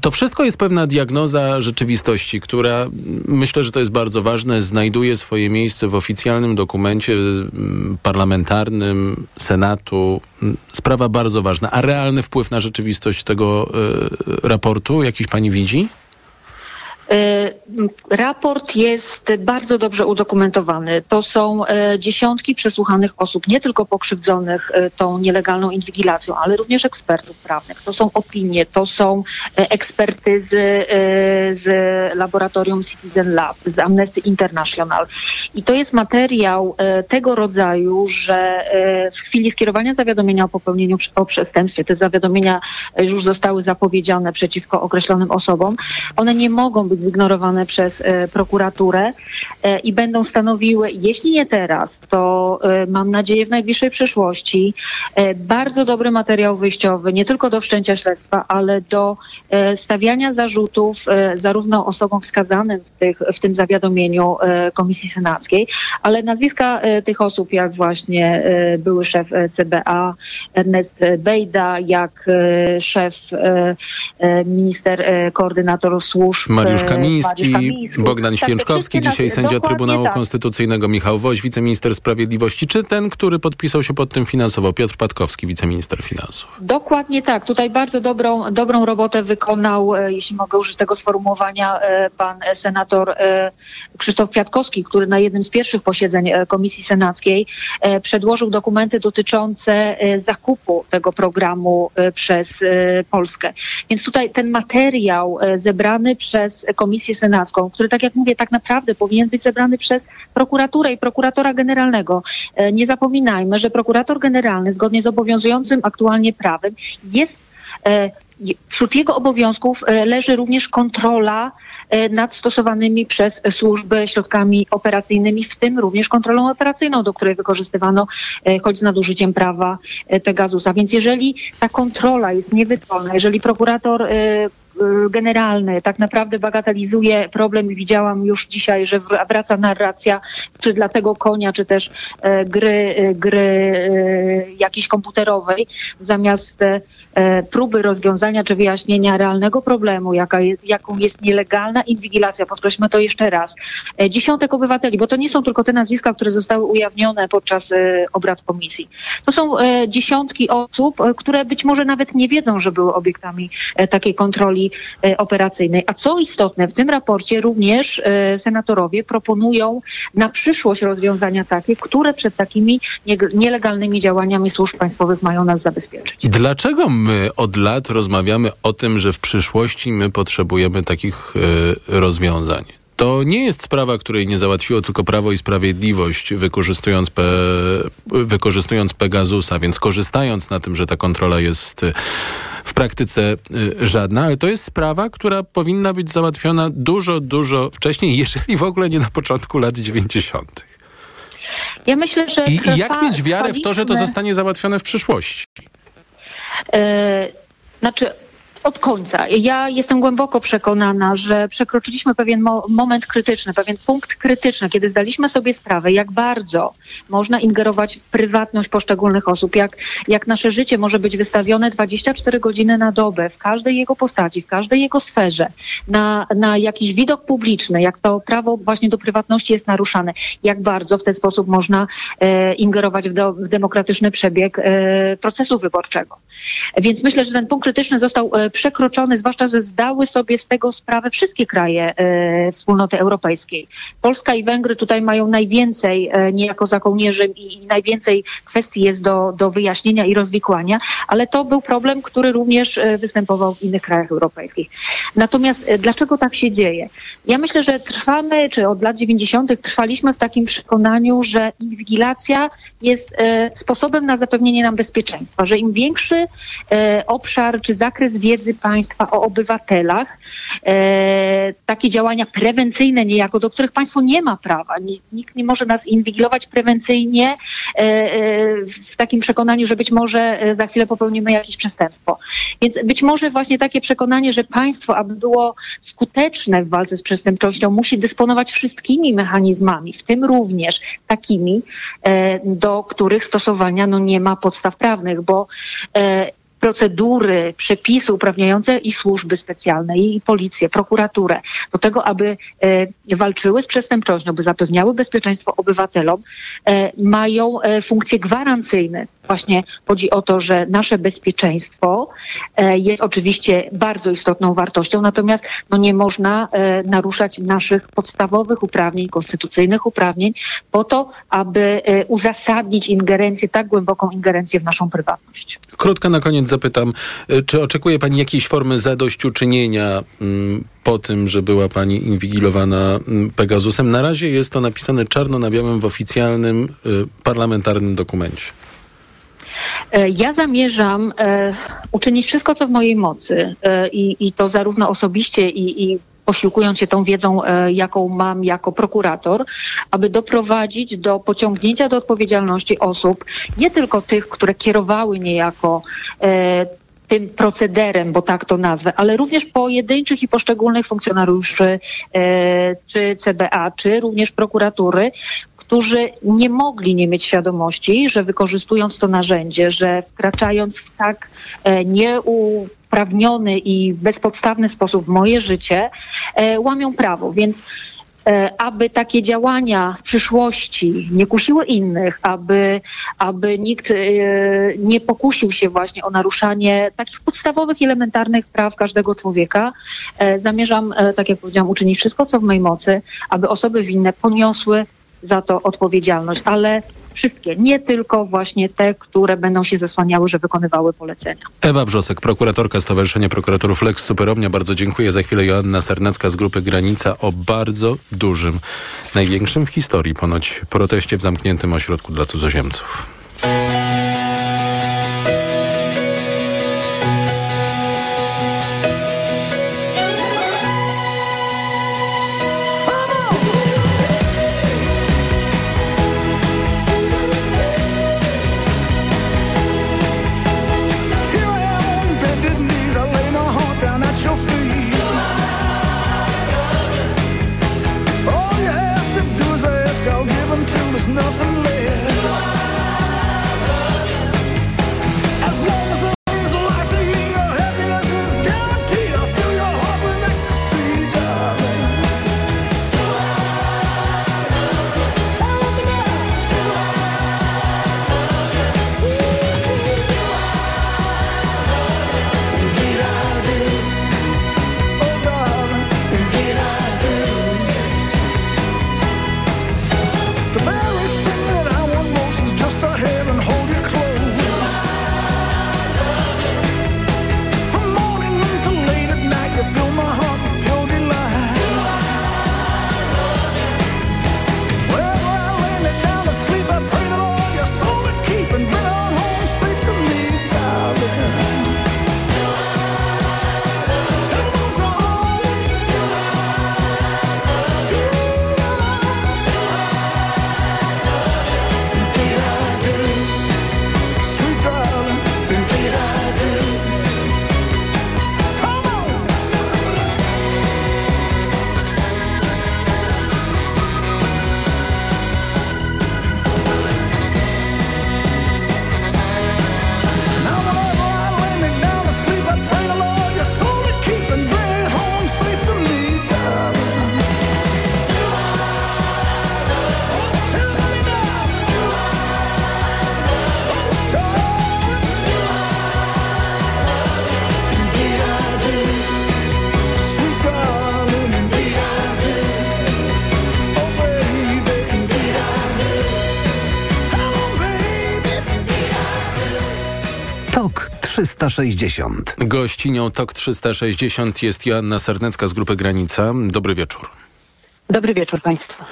To wszystko jest pewna diagnoza rzeczywistości, która myślę, że to jest bardzo ważne, znajduje swoje miejsce w oficjalnym dokumencie m, parlamentarnym Senatu. M, Sprawa bardzo ważna. A realny wpływ na rzeczywistość tego e, raportu jakiś pani widzi?
E, Raport jest bardzo dobrze udokumentowany. To są e, dziesiątki przesłuchanych osób, nie tylko pokrzywdzonych e, tą nielegalną inwigilacją, ale również ekspertów prawnych. To są opinie, to są ekspertyzy z laboratorium Citizen Lab, z Amnesty International. I to jest materiał tego rodzaju, że w chwili skierowania zawiadomienia o popełnieniu o przestępstwie, te zawiadomienia już zostały zapowiedziane przeciwko określonym osobom, one nie mogą być zignorowane przez e, prokuraturę e, i będą stanowiły, jeśli nie teraz, to e, mam nadzieję w najbliższej przyszłości, bardzo dobry materiał wyjściowy, nie tylko do wszczęcia śledztwa, ale do stawiania zarzutów zarówno osobom wskazanym w, tych, w tym zawiadomieniu Komisji Senackiej, ale nazwiska tych osób, jak właśnie były szef CBA Ernest Bejda, jak szef minister e, koordynator służb.
Mariusz Kamiński,
Kamiński.
Bogdan
Tak,
Święczkowski,
wszystkie
dzisiaj
nas-
sędzia Trybunału
tak.
Konstytucyjnego Michał Woś, wiceminister sprawiedliwości, czy ten, który podpisał się pod tym finansowo, Piotr Patkowski, wiceminister finansów.
Dokładnie tak. Tutaj bardzo dobrą, dobrą robotę wykonał, e, jeśli mogę użyć tego sformułowania, e, pan senator e, Krzysztof Kwiatkowski, który na jednym z pierwszych posiedzeń Komisji Senackiej przedłożył dokumenty dotyczące zakupu tego programu przez Polskę. Więc tutaj ten materiał zebrany przez Komisję Senacką, który tak jak mówię, tak naprawdę powinien być zebrany przez prokuraturę i prokuratora generalnego. E, Nie zapominajmy, że prokurator generalny zgodnie z obowiązującym aktualnie prawem jest e, wśród jego obowiązków e, leży również kontrola nad stosowanymi przez służby środkami operacyjnymi, w tym również kontrolą operacyjną, do której wykorzystywano choć z nadużyciem prawa Pegasusa. Więc jeżeli ta kontrola jest niewydolna, jeżeli prokurator generalny. Tak naprawdę bagatelizuje problem i widziałam już dzisiaj, że wr- wraca narracja czy dla tego konia, czy też e, gry, e, gry e, jakiejś komputerowej, zamiast próby rozwiązania czy wyjaśnienia realnego problemu, jaka jest, jaką jest nielegalna inwigilacja, podkreślmy to jeszcze raz, dziesiątek obywateli, bo to nie są tylko te nazwiska, które zostały ujawnione podczas obrad komisji. To są dziesiątki osób, które być może nawet nie wiedzą, że były obiektami takiej kontroli operacyjnej. A co istotne, w tym raporcie również e, senatorowie proponują na przyszłość rozwiązania takie, które przed takimi nielegalnymi działaniami służb państwowych mają nas zabezpieczyć.
Dlaczego my od lat rozmawiamy o tym, że w przyszłości my potrzebujemy takich e, rozwiązań? To nie jest sprawa, której nie załatwiło tylko Prawo i Sprawiedliwość, wykorzystując, pe, wykorzystując Pegasusa, więc korzystając na tym, że ta kontrola jest e, w praktyce e, żadna, ale to jest sprawa, która powinna być załatwiona dużo, dużo wcześniej, jeżeli w ogóle nie na początku lat 90.
Ja myślę, że
I,
trwa,
jak mieć wiarę w to, że to zostanie załatwione w przyszłości?
E, znaczy od końca. Ja jestem głęboko przekonana, że przekroczyliśmy pewien mo- moment krytyczny, pewien punkt krytyczny, kiedy zdaliśmy sobie sprawę, jak bardzo można ingerować w prywatność poszczególnych osób, jak, jak nasze życie może być wystawione 24 godziny na dobę, w każdej jego postaci, w każdej jego sferze, na, na jakiś widok publiczny, jak to prawo właśnie do prywatności jest naruszane, jak bardzo w ten sposób można e, ingerować w, do, w demokratyczny przebieg e, procesu wyborczego. Więc myślę, że ten punkt krytyczny został e, przekroczony, zwłaszcza, że zdały sobie z tego sprawę wszystkie kraje e, wspólnoty europejskiej. Polska i Węgry tutaj mają najwięcej, e, niejako za kołnierzem i, i najwięcej kwestii jest do, do wyjaśnienia i rozwikłania, ale to był problem, który również e, występował w innych krajach europejskich. Natomiast dlaczego tak się dzieje? Ja myślę, że trwamy, czy od lat 90. trwaliśmy w takim przekonaniu, że inwigilacja jest sposobem na zapewnienie nam bezpieczeństwa, że im większy obszar czy zakres wiedzy państwa o obywatelach, e, takie działania prewencyjne niejako, do których państwo nie ma prawa. Nikt nie może nas inwigilować prewencyjnie e, e, w takim przekonaniu, że być może e, za chwilę popełnimy jakieś przestępstwo. Więc być może właśnie takie przekonanie, że państwo, aby było skuteczne w walce z przestępczością, musi dysponować wszystkimi mechanizmami, w tym również takimi, e, do których stosowania no, nie ma podstaw prawnych, bo procedury, przepisy uprawniające i służby specjalne, i policję, prokuraturę do tego, aby e, walczyły z przestępczością, by zapewniały bezpieczeństwo obywatelom, e, mają e, funkcje gwarancyjne. Właśnie chodzi o to, że nasze bezpieczeństwo jest oczywiście bardzo istotną wartością, natomiast no, nie można naruszać naszych podstawowych uprawnień, konstytucyjnych uprawnień po to, aby uzasadnić ingerencję, tak głęboką ingerencję w naszą prywatność.
Krótko na koniec zapytam, y, czy oczekuje Pani jakiejś formy zadośćuczynienia mm, po tym, że była Pani inwigilowana mm, Pegasusem? Na razie jest to napisane czarno na białym w oficjalnym y, parlamentarnym dokumencie.
E, Ja zamierzam e, uczynić wszystko, co w mojej mocy e, i, i to zarówno osobiście i, i posiłkując się tą wiedzą, e, jaką mam jako prokurator, aby doprowadzić do pociągnięcia do odpowiedzialności osób, nie tylko tych, które kierowały niejako e, tym procederem, bo tak to nazwę, ale również pojedynczych i poszczególnych funkcjonariuszy e, czy CBA, czy również prokuratury, którzy nie mogli nie mieć świadomości, że wykorzystując to narzędzie, że wkraczając w tak e, uprawniony i bezpodstawny sposób w moje życie, e, łamią prawo. Więc e, aby takie działania w przyszłości nie kusiły innych, aby, aby nikt e, nie pokusił się właśnie o naruszanie takich podstawowych elementarnych praw każdego człowieka, zamierzam, tak jak powiedziałam, uczynić wszystko, co w mojej mocy, aby osoby winne poniosły za to odpowiedzialność, ale wszystkie, nie tylko właśnie te, które będą się zasłaniały, że wykonywały polecenia.
Ewa Wrzosek, prokuratorka Stowarzyszenia Prokuratorów Lex Superomnia. Bardzo dziękuję. Za chwilę Joanna Sernacka z grupy Granica o bardzo dużym, największym w historii ponoć proteście w zamkniętym ośrodku dla cudzoziemców.
360.
Gościnią TOK 360 jest Joanna Sernecka z grupy Granica. Dobry wieczór.
Dobry wieczór Państwu.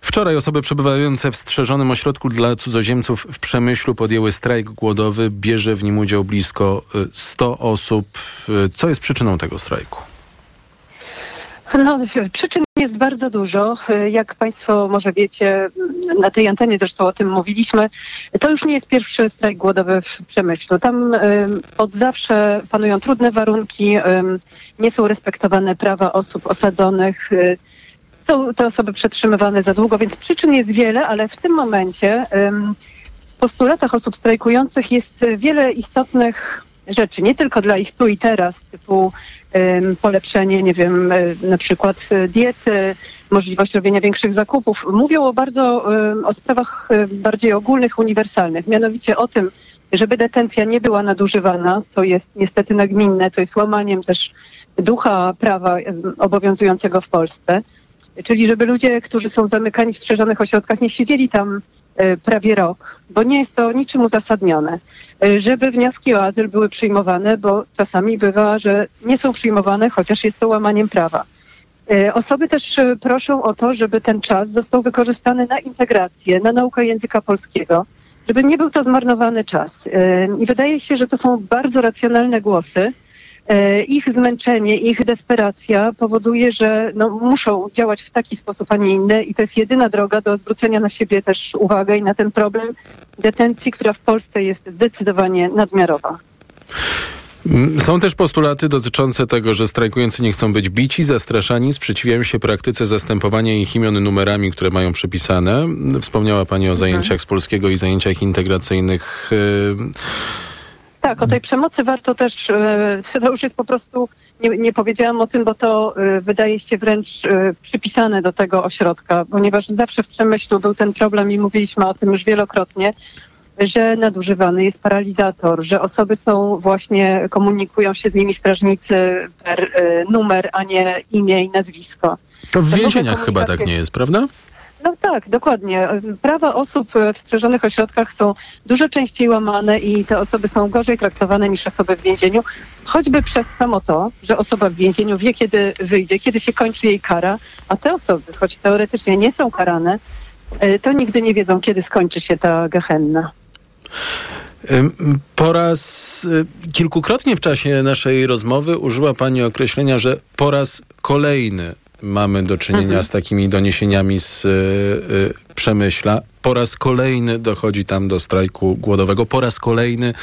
Wczoraj osoby przebywające w strzeżonym ośrodku dla cudzoziemców w Przemyślu podjęły strajk głodowy. Bierze w nim udział blisko y, 100 osób. Y, Co jest przyczyną tego strajku?
No, przyczyn jest bardzo dużo. Jak Państwo może wiecie, na tej antenie zresztą o tym mówiliśmy, to już nie jest pierwszy strajk głodowy w Przemyślu. Tam ym, od zawsze panują trudne warunki, ym, nie są respektowane prawa osób osadzonych. Są te osoby przetrzymywane za długo, więc przyczyn jest wiele, ale w tym momencie w postulatach osób strajkujących jest wiele istotnych rzeczy, nie tylko dla ich tu i teraz, typu polepszenie, nie wiem, e, na przykład e, diety, możliwość robienia większych zakupów. Mówią o bardzo, o sprawach e, bardziej ogólnych, uniwersalnych, mianowicie o tym, żeby detencja nie była nadużywana, co jest niestety nagminne, co jest łamaniem też ducha prawa obowiązującego w Polsce. Czyli żeby ludzie, którzy są zamykani w strzeżonych ośrodkach, nie siedzieli tam prawie rok, bo nie jest to niczym uzasadnione. E, Żeby wnioski o azyl były przyjmowane, bo czasami bywa, że nie są przyjmowane, chociaż jest to łamaniem prawa. E, Osoby też e, proszą o to, żeby ten czas został wykorzystany na integrację, na naukę języka polskiego, żeby nie był to zmarnowany czas. E, I wydaje się, że to są bardzo racjonalne głosy. E, Ich zmęczenie, ich desperacja powoduje, że no, muszą działać w taki sposób, a nie inny i to jest jedyna droga do zwrócenia na siebie też uwagę i na ten problem detencji, która w Polsce jest zdecydowanie nadmiarowa.
Są też postulaty dotyczące tego, że strajkujący nie chcą być bici, zastraszani, sprzeciwiają się praktyce zastępowania ich imion numerami, które mają przypisane. Wspomniała Pani o zajęciach z polskiego i zajęciach integracyjnych.
Tak, o tej przemocy warto też, e, to już jest po prostu, nie, nie powiedziałam o tym, bo to e, wydaje się wręcz e, przypisane do tego ośrodka, ponieważ zawsze w Przemyślu był ten problem i mówiliśmy o tym już wielokrotnie, że nadużywany jest paralizator, że osoby są właśnie, komunikują się z nimi strażnicy per numer, a nie imię i nazwisko.
To w więzieniach chyba tak nie jest, prawda?
No tak, dokładnie. Prawa osób w strzeżonych ośrodkach są dużo częściej łamane i te osoby są gorzej traktowane niż osoby w więzieniu, choćby przez samo to, że osoba w więzieniu wie, kiedy wyjdzie, kiedy się kończy jej kara, a te osoby, choć teoretycznie nie są karane, e, to nigdy nie wiedzą, kiedy skończy się ta gehenna.
Po raz y, kilkukrotnie w czasie naszej rozmowy użyła Pani określenia, że po raz kolejny mamy do czynienia
Mhm.
z takimi doniesieniami z y, Przemyśla. Po raz kolejny dochodzi tam do strajku głodowego. Po raz kolejny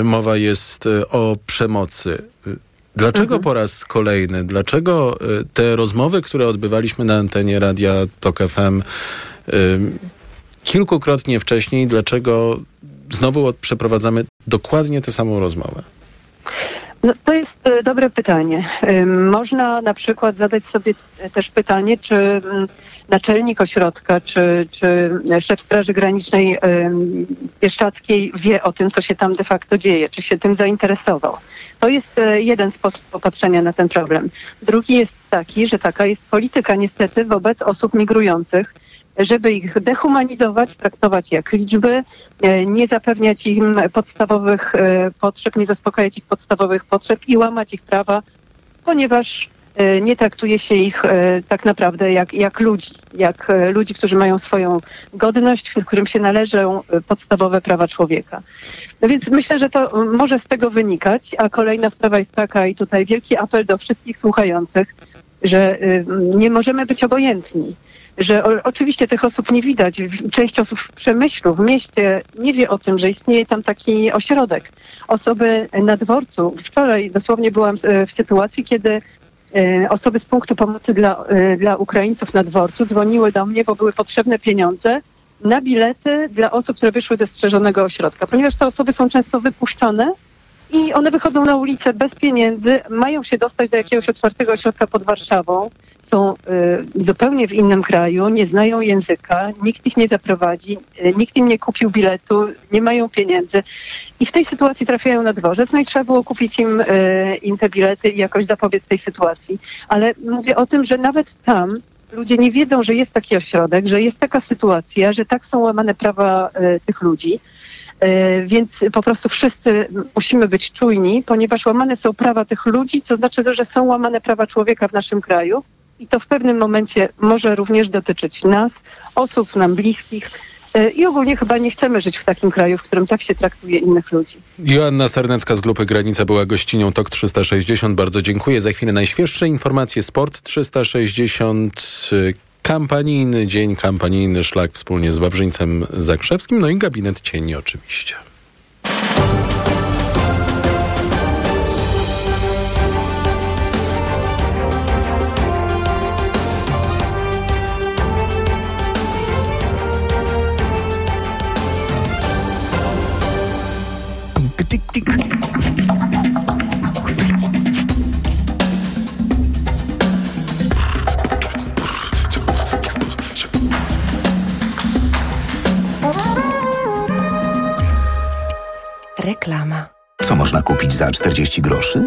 y, mowa jest o przemocy. Dlaczego po raz kolejny? Dlaczego te rozmowy, które odbywaliśmy na antenie Radia Tok FM y, kilkukrotnie wcześniej, dlaczego znowu przeprowadzamy dokładnie tę samą rozmowę?
No, to jest e, dobre pytanie. Ym, Można na przykład zadać sobie t- też pytanie, czy mm, naczelnik ośrodka, czy, czy szef Straży Granicznej ym, Bieszczadzkiej wie o tym, co się tam de facto dzieje, czy się tym zainteresował. To jest e, jeden sposób popatrzenia na ten problem. Drugi jest taki, że taka jest polityka niestety wobec osób migrujących, żeby ich dehumanizować, traktować jak liczby, e, nie zapewniać im podstawowych e, potrzeb, nie zaspokajać ich podstawowych potrzeb i łamać ich prawa, ponieważ e, nie traktuje się ich tak naprawdę jak, jak ludzi, jak ludzi, którzy mają swoją godność, którym się należą podstawowe prawa człowieka. No więc myślę, że to może z tego wynikać, a kolejna sprawa jest taka i tutaj wielki apel do wszystkich słuchających, że y, nie możemy być obojętni że o, oczywiście tych osób nie widać. Część osób w Przemyślu, w mieście nie wie o tym, że istnieje tam taki ośrodek. Osoby na dworcu. Wczoraj dosłownie byłam e, w sytuacji, kiedy e, osoby z punktu pomocy dla, e, dla Ukraińców na dworcu dzwoniły do mnie, bo były potrzebne pieniądze na bilety dla osób, które wyszły ze strzeżonego ośrodka, ponieważ te osoby są często wypuszczone i one wychodzą na ulicę bez pieniędzy, mają się dostać do jakiegoś otwartego ośrodka pod Warszawą, są y, zupełnie w innym kraju, nie znają języka, nikt ich nie zaprowadzi, y, nikt im nie kupił biletu, nie mają pieniędzy i w tej sytuacji trafiają na dworzec, no i trzeba było kupić im, y, im te bilety i jakoś zapobiec tej sytuacji. Ale mówię o tym, że nawet tam ludzie nie wiedzą, że jest taki ośrodek, że jest taka sytuacja, że tak są łamane prawa tych ludzi. Więc po prostu wszyscy musimy być czujni, ponieważ łamane są prawa tych ludzi, co znaczy, że są łamane prawa człowieka w naszym kraju i to w pewnym momencie może również dotyczyć nas, osób nam bliskich. E, I ogólnie chyba nie chcemy żyć w takim kraju, w którym tak się traktuje innych ludzi.
Joanna Sernecka z grupy Granica była gościnią TOK 360. Bardzo dziękuję. Za chwilę najświeższe informacje Sport 360. y, Kampanijny dzień, kampanijny szlak wspólnie z Wawrzyńcem Zakrzewskim, no i gabinet cieni oczywiście.
Reklama.
Co można kupić za 40 groszy?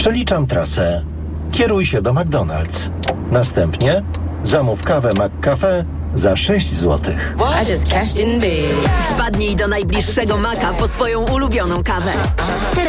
Przeliczam trasę. Kieruj się do McDonald's. Następnie zamów kawę McCafe za 6 zł.
I just cashed in big. Wpadnij do najbliższego maka po swoją ulubioną kawę. Teraz